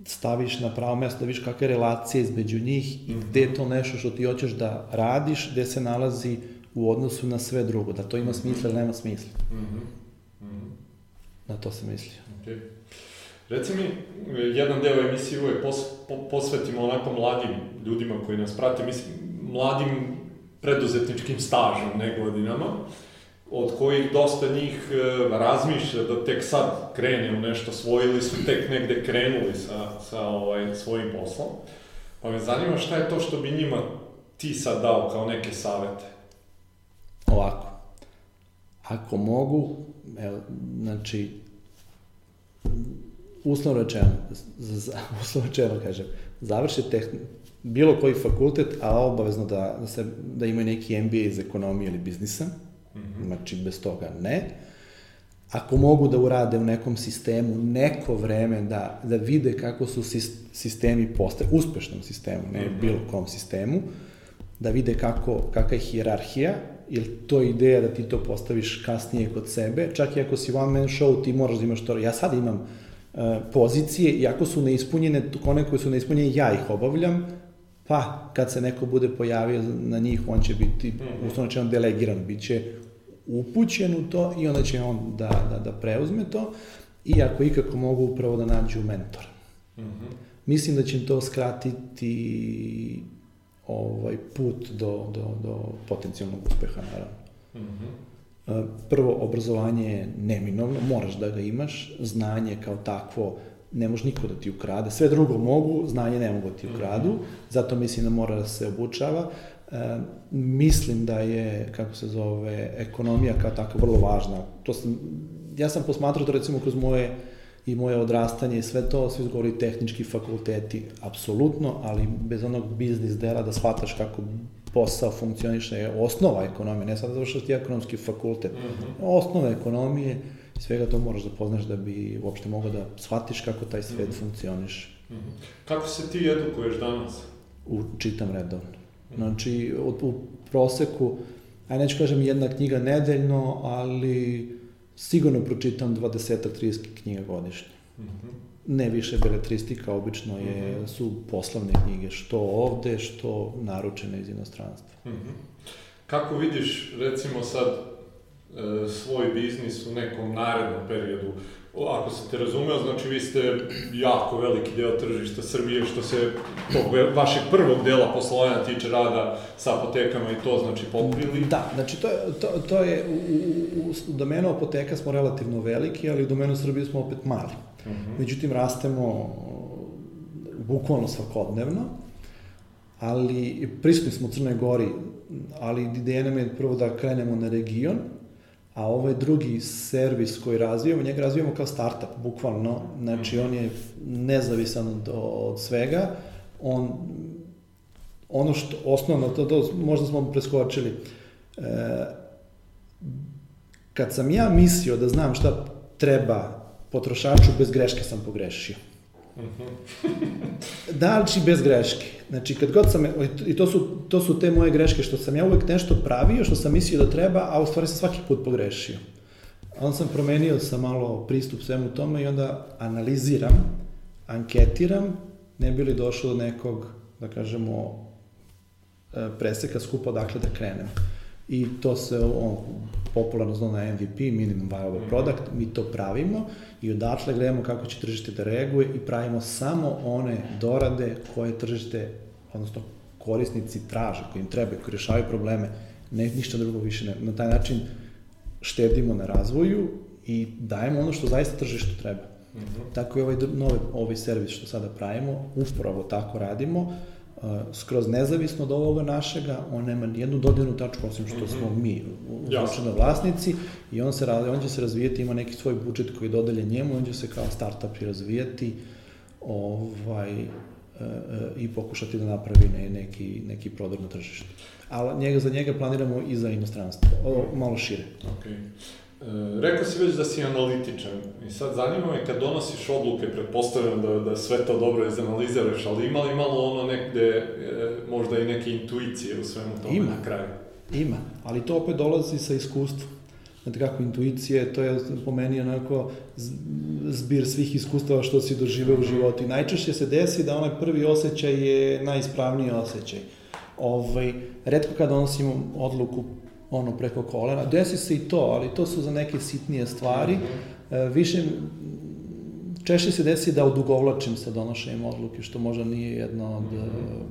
staviš na pravo mesto, da vidiš kakve relacije između njih i mhm. gde je to nešto što ti hoćeš da radiš, gde se nalazi u odnosu na sve drugo, da to ima smisla ili nema smisla. Mm -hmm. Na to se misli. Okay. Reci mi, jedan deo emisije uvek pos, po, posvetimo onako mladim ljudima koji nas prate, mislim, mladim preduzetničkim stažom, ne godinama od kojih dosta njih e, razmišlja da tek sad krene u nešto svoje ili su tek negde krenuli sa, sa ovaj, svojim poslom. Pa me zanima šta je to što bi njima ti sad dao kao neke savete? Ovako. Ako mogu, evo, znači, uslovno rečeno, uslovno rečeno kažem, završi tehn, bilo koji fakultet, a obavezno da, da, se, da imaju neki MBA iz ekonomije ili biznisa, -hmm. Znači, bez toga ne. Ako mogu da urade u nekom sistemu neko vreme da, da vide kako su sistemi postavljeni, uspešnom sistemu, ne mm -hmm. bilo kom sistemu, da vide kako, kakva je hijerarhija, ili to je ideja da ti to postaviš kasnije kod sebe, čak i ako si one man show, ti moraš da imaš to, ja sad imam pozicije, iako su neispunjene, one koje su neispunjene, ja ih obavljam, pa kad se neko bude pojavio na njih, on će biti, mm -hmm. uslovno čeno, delegiran, bit će upućen u to i onda će on da, da, da preuzme to i ako ikako mogu upravo da nađu mentora. Mm -hmm. Mislim da će im to skratiti ovaj put do, do, do potencijalnog uspeha, naravno. Mm -hmm. Prvo, obrazovanje je neminovno, moraš da ga imaš, znanje kao takvo ne može niko da ti ukrade, sve drugo mogu, znanje ne mogu da ti ukradu, mm -hmm. zato mislim da mora da se obučava, E, mislim da je, kako se zove, ekonomija kao tako vrlo važna. To sam, ja sam posmatrao to recimo kroz moje i moje odrastanje i sve to, svi govori tehnički fakulteti, apsolutno, ali bez onog biznis dela da shvataš kako posao funkcioniše je osnova ekonomije, ne sad završaš ti ekonomski fakultet. Mm -hmm. Osnova ekonomije, svega to moraš da poznaš da bi uopšte mogao da shvatiš kako taj svet mm -hmm. funkcioniše. Mm -hmm. Kako se ti edukuješ danas? U, čitam redovno. Znači, od, u proseku, aj neću kažem jedna knjiga nedeljno, ali sigurno pročitam 20-30 knjiga godišnje. Mm -hmm. Ne više beletristika, obično je, -hmm. su poslovne knjige, što ovde, što naručene iz inostranstva. Mm -hmm. Kako vidiš, recimo sad, e, svoj biznis u nekom narednom periodu? Ako se te razumeo, znači vi ste jako veliki deo tržišta Srbije što se tog vašeg prvog dela poslovanja tiče rada sa apotekama i to znači pokrili. Da, znači to je, to, to je u, u, u domenu apoteka smo relativno veliki, ali u domenu Srbije smo opet mali. Mhm. -huh. Međutim, rastemo bukvalno svakodnevno, ali prisutni smo u Crnoj Gori, ali ideja nam je prvo da krenemo na region, a ovaj drugi servis koji razvijamo, njega razvijamo kao startup, bukvalno, znači on je nezavisan od, od svega, on, ono što, osnovno, to, to možda smo preskočili, e, kad sam ja mislio da znam šta treba potrošaču, bez greške sam pogrešio. da, ali bez greške. Znači, kad god sam, i to su, to su te moje greške, što sam ja uvek nešto pravio, što sam mislio da treba, a u stvari sam svaki put pogrešio. Onda sam promenio sa malo pristup svemu tome i onda analiziram, anketiram, ne bi li došlo do nekog, da kažemo, e, preseka skupa odakle da krenem. I to se on, popularno zna na MVP, minimum viable mhm. product, mi to pravimo i odatle gledamo kako će tržište da reaguje i pravimo samo one dorade koje tržište, odnosno korisnici traže, koji im treba, koji rešavaju probleme, ne, ništa drugo više ne. Na taj način štedimo na razvoju i dajemo ono što zaista tržištu treba. Mm -hmm. Tako i ovaj novi, ovaj servis što sada pravimo, upravo tako radimo. Skroz nezavisno od ovoga našega, on nema jednu dodirnu tačku, osim što smo mi uzročeno vlasnici, i on, se, on će se razvijati, ima neki svoj budžet koji dodelje njemu, on će se kao startup i razvijati, ovaj, e, e, i pokušati da napravi ne, neki, neki prodor na tržištu. Ali njega, za njega planiramo i za inostranstvo, o, malo šire. Okay. E, rekao si već da si analitičan i sad zanima me kad donosiš odluke, pretpostavljam da, da sve to dobro izanaliziraš, ali ima li malo ono negde, e, možda i neke intuicije u svemu tome ima. na kraju? Ima, ali to opet dolazi sa iskustvom. Znate kako, intuicije, to je po meni onako zbir svih iskustava što si doživeo u životu. I najčešće se desi da onaj prvi osjećaj je najispravniji osjećaj. Ovaj, redko kad donosimo odluku ono preko kolena. Desi se i to, ali to su za neke sitnije stvari. E, više, češće se desi da odugovlačim sa donošenjem odluke, što možda nije jedna od mm -hmm.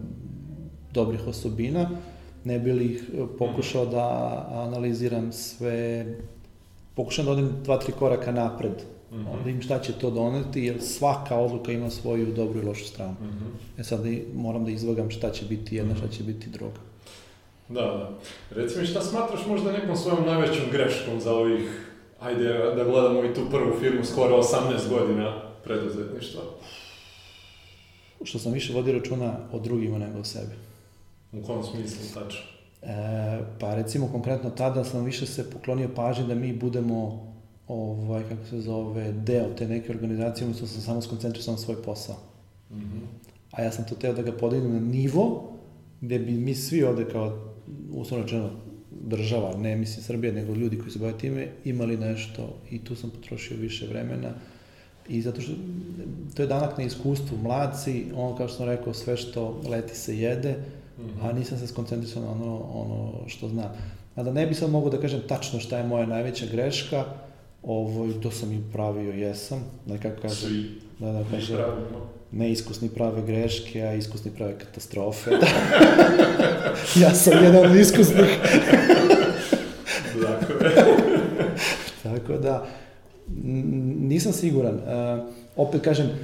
dobrih osobina. Ne bi li ih pokušao da analiziram sve, pokušam da odem dva, tri koraka napred, mm -hmm. da im šta će to doneti, jer svaka odluka ima svoju dobru i lošu stranu. Mm -hmm. E sad moram da izvagam šta će biti jedna, šta će biti druga. Da, da. Reci mi šta smatraš možda nekom svojom najvećom greškom za ovih, ajde da gledamo i tu prvu firmu, skoro 18 godina preduzetništva? Što sam više vodio računa o drugima nego o sebi. U kom smislu, tačno? E, pa recimo konkretno tada sam više se poklonio pažnji da mi budemo ovaj, kako se zove, deo te neke organizacije, umjesto sam samo skoncentrisao na svoj posao. Mm -hmm. A ja sam to teo da ga podignem na nivo gde bi mi svi ovde kao uslovno rečeno, država, ne mislim Srbija, nego ljudi koji se bave time, imali nešto i tu sam potrošio više vremena i zato što to je danak na iskustvu, mladci, on kao što sam rekao, sve što leti se jede, mm -hmm. a nisam se skoncentrisao na ono, ono što znam. A da ne bi sad mogu da kažem tačno šta je moja najveća greška, ovo, to sam i pravio, jesam, nekako kažem. Svi, da, da, kažem, neiskusni prave greške, a iskusni prave katastrofe. ja sam jedan od iskusnih. Tako da, nisam siguran. Uh, opet kažem, uh,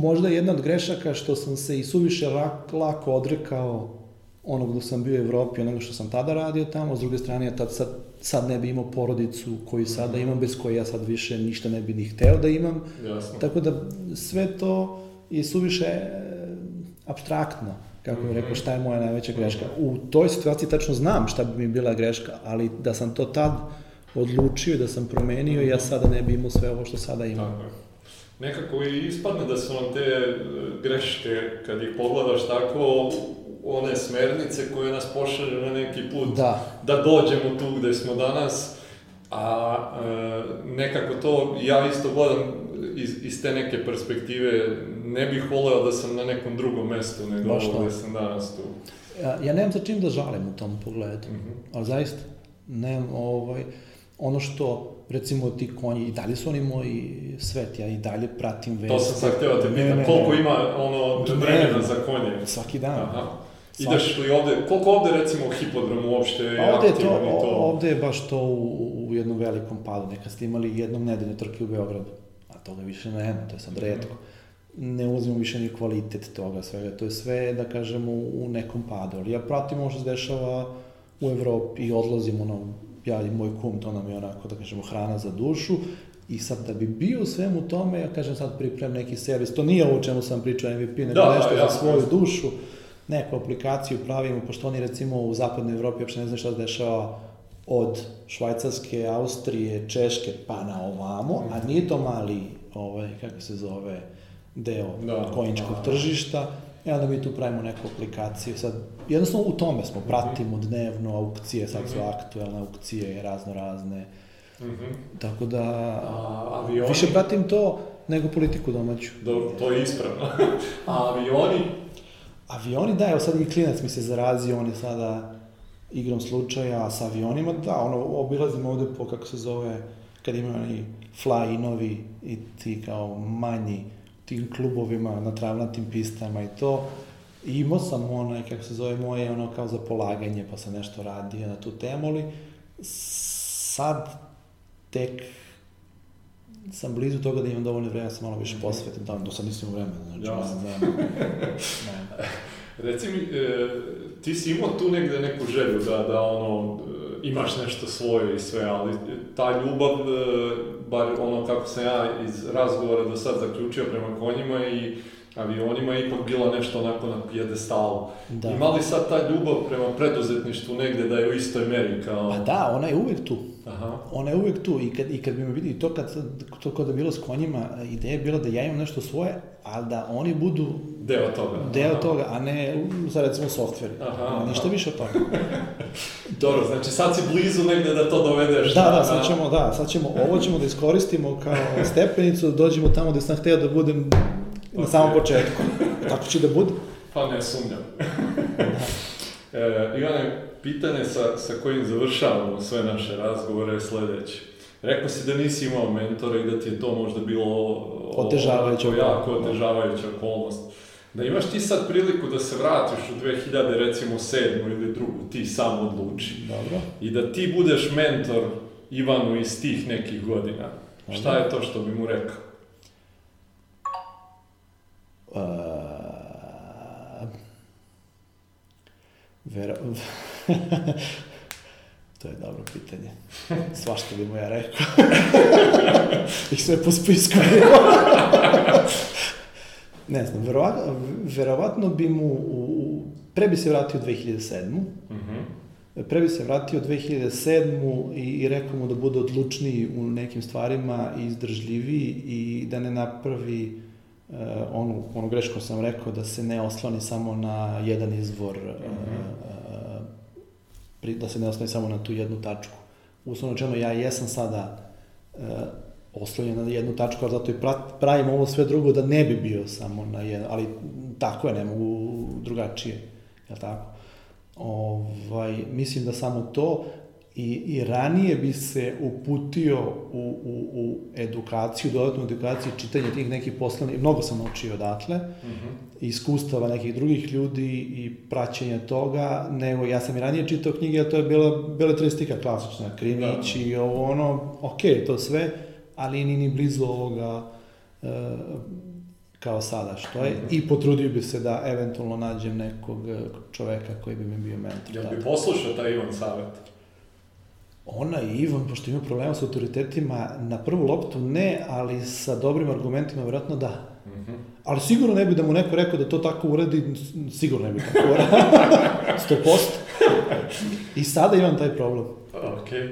možda jedna od grešaka što sam se i suviše lako odrekao onog dok sam bio u Evropi, onoga što sam tada radio tamo, s druge strane ja tad sad, sad ne bi imao porodicu koju sada mhm. imam, bez koje ja sad više ništa ne bi ni hteo da imam. Jasno. Tako da sve to je suviše e, abstraktno, kako bih rekao, mhm. šta je moja najveća greška. U toj situaciji tačno znam šta bi mi bila greška, ali da sam to tad odlučio i da sam promenio, ja mhm. sada ne bi imao sve ovo što sada imam. Tako je. Nekako i ispadne da su vam te e, greške, kad ih pogledaš tako, one smernice koje nas pošalju na neki put da, da dođemo tu gde smo danas, a e, nekako to ja isto gledam iz, iz te neke perspektive, ne bih voleo da sam na nekom drugom mestu nego ovo gde sam danas tu. Ja, ja nemam za čim da žalim u tom pogledu, mm -hmm. ali zaista, nemam, ovaj, ono što, recimo ti konji, i dalje su oni moji svet, ja i dalje pratim vesti. To sam sad htio da te pitam, koliko ima ono vremena za konje? Svaki dan. Aha. Ideš li ovde, koliko ovde recimo hipodrom uopšte je pa ovde je to, to? Ovde je baš to u, u jednom velikom padu. Nekad ste imali jednom nedeljne trke u Beogradu, a toga više nema, to je sad redko. Ne ulazimo više ni kvalitet toga svega, to je sve, da kažemo, u nekom padu. Ali ja pratim ovo što se dešava u Evropi i odlazim, ono, ja i moj kum, to nam je onako, da kažemo, hrana za dušu. I sad da bi bio u svemu tome, ja kažem sad pripremam neki servis, to nije ovo čemu sam pričao MVP, nego da, nešto ja, za svoju ja. dušu neku aplikaciju pravimo, pošto oni recimo u zapadnoj Evropi uopšte ne znaju šta se dešava od Švajcarske, Austrije, Češke pa na ovamo, a nije to mali, ovaj, kako se zove, deo da, konjičkog da, tržišta, i onda mi tu pravimo neku aplikaciju. Sad, jednostavno u tome smo, pratimo dnevno aukcije, sad su mhm. aktuelne aukcije, razno razne. Mm -hmm. Tako da, a, avioni... više pratim to nego politiku domaću. Dobro, to je ispravno. a avioni, Avioni, da, evo sad i klinac mi se zarazio, on je sada igrom slučaja sa avionima, da, ono, obilazimo ovde po, kako se zove, kad ima oni fly inovi i ti kao manji tim klubovima na travnatim pistama i to. I imao sam onaj, kako se zove, moje ono kao za polaganje, pa sam nešto radio na tu temu, ali sad tek sam blizu toga da imam dovoljno vremena da se malo više posvetim tamo, do sad nisam vremena, znači Jasno. nemam vremena. Ne. Reci mi, e, ti si imao tu negde neku želju da, da ono, e, imaš nešto svoje i sve, ali ta ljubav, e, bar ono kako sam ja iz razgovora do sad zaključio prema konjima i avionima je ipak bila nešto onako na pijedestalu. Da. Ima li sad ta ljubav prema preduzetništvu negde da je u istoj meri kao... Pa da, ona je uvek tu. Aha. Ona je uvek tu i kad, i kad bi me vidi to kad to kod je bilo s konjima, ideja je bila da ja imam nešto svoje, ali da oni budu Deo toga. deo Aha. toga, a ne sad recimo softveri. Aha, Ništa aha. više od toga. Dobro, znači sad si blizu negde da to dovedeš. Da, na- da, sad na- ćemo, da, sad ćemo, ovo ćemo da iskoristimo kao stepenicu, da dođemo tamo gde sam hteo da budem na Ok. samom početku. Tako će da bude. Pa ne sumnjam. E, Ivane, pitanje sa, sa kojim završavamo sve naše razgovore je sledeće. Rekao si da nisi imao mentora i da ti je to možda bilo Otežavajuća jako okolnost. otežavajuća okolnost. Da imaš ti sad priliku da se vratiš u 2000, recimo, sedmu ili drugu, ti sam odluči. Dobro. I da ti budeš mentor Ivanu iz tih nekih godina. Šta je to što bi mu rekao? Vera... to je dobro pitanje. Svašta bi mu ja rekao. Ih sve po spisku. ne znam, verovatno, verovatno bi mu... U, pre bi se vratio u 2007. Mhm. Pre bi se vratio u 2007. i, i rekao mu da bude odlučniji u nekim stvarima i izdržljiviji i da ne napravi uh, onu, onu grešku sam rekao, da se ne osloni samo na jedan izvor, uh, uh, pri, da se ne osloni samo na tu jednu tačku. Uslovno čemu ja jesam sada oslonjen na jednu tačku, ali zato i pra, pravim ovo sve drugo da ne bi bio samo na jedan, ali tako je, ne mogu drugačije, je li tako? Ovaj, mislim da samo to i, i ranije bi se uputio u, u, u edukaciju, dodatnu edukaciju, čitanje tih nekih poslovnih, mnogo sam naučio odatle, Mhm. iskustava nekih drugih ljudi i praćenja toga, nego ja sam i ranije čitao knjige, a to je bila beletristika klasična, Krimić Da. i ovo ono, ok, to sve, ali ni ni blizu ovoga e, kao sada što je i potrudio bi se da eventualno nađem nekog e, čoveka koji bi mi bio mentor. Jel bi poslušao taj Ivan savjet? Ona i Ivan, pošto ima problema sa autoritetima, na prvu loptu ne, ali sa dobrim argumentima vjerojatno da. Mhm. Ali sigurno ne bi da mu neko rekao da to tako uradi, sigurno ne bi tako uradio. 100%. I sada imam taj problem. Okej.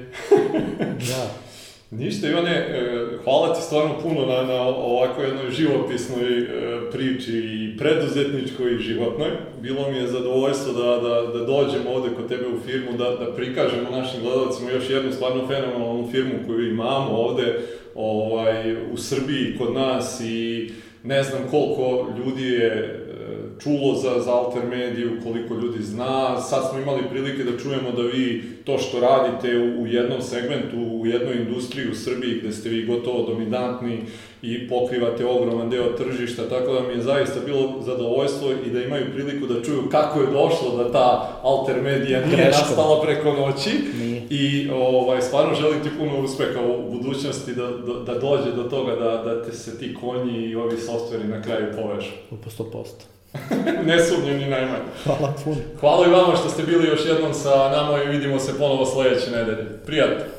Da. Ništa, Ivane, e, hvala ti stvarno puno na, na ovako jednoj živopisnoj e, priči i preduzetničkoj i životnoj. Bilo mi je zadovoljstvo da, da, da dođemo ovde kod tebe u firmu, da, da prikažemo našim gledalcima još jednu stvarno fenomenalnu firmu koju imamo ovde ovaj, u Srbiji kod nas i ne znam koliko ljudi je čulo za, za Alter Mediju, koliko ljudi zna. Sad smo imali prilike da čujemo da vi to što radite u, u jednom segmentu, u jednoj industriji u Srbiji gde ste vi gotovo dominantni i pokrivate ogroman deo tržišta, tako da mi je zaista bilo zadovoljstvo i da imaju priliku da čuju kako je došlo da ta Alter Medija nije Greškom. nastala preko noći. Nije. I ovaj, stvarno želim ti puno uspeha u budućnosti da, da, da dođe do toga da, da te se ti konji i ovi softveri na kraju povežu. Po 100%. ne sumnjam ni najmanje. Hvala puno. Hvala i vama što ste bili još jednom sa nama i vidimo se ponovo sledeće nedelje. Prijatno!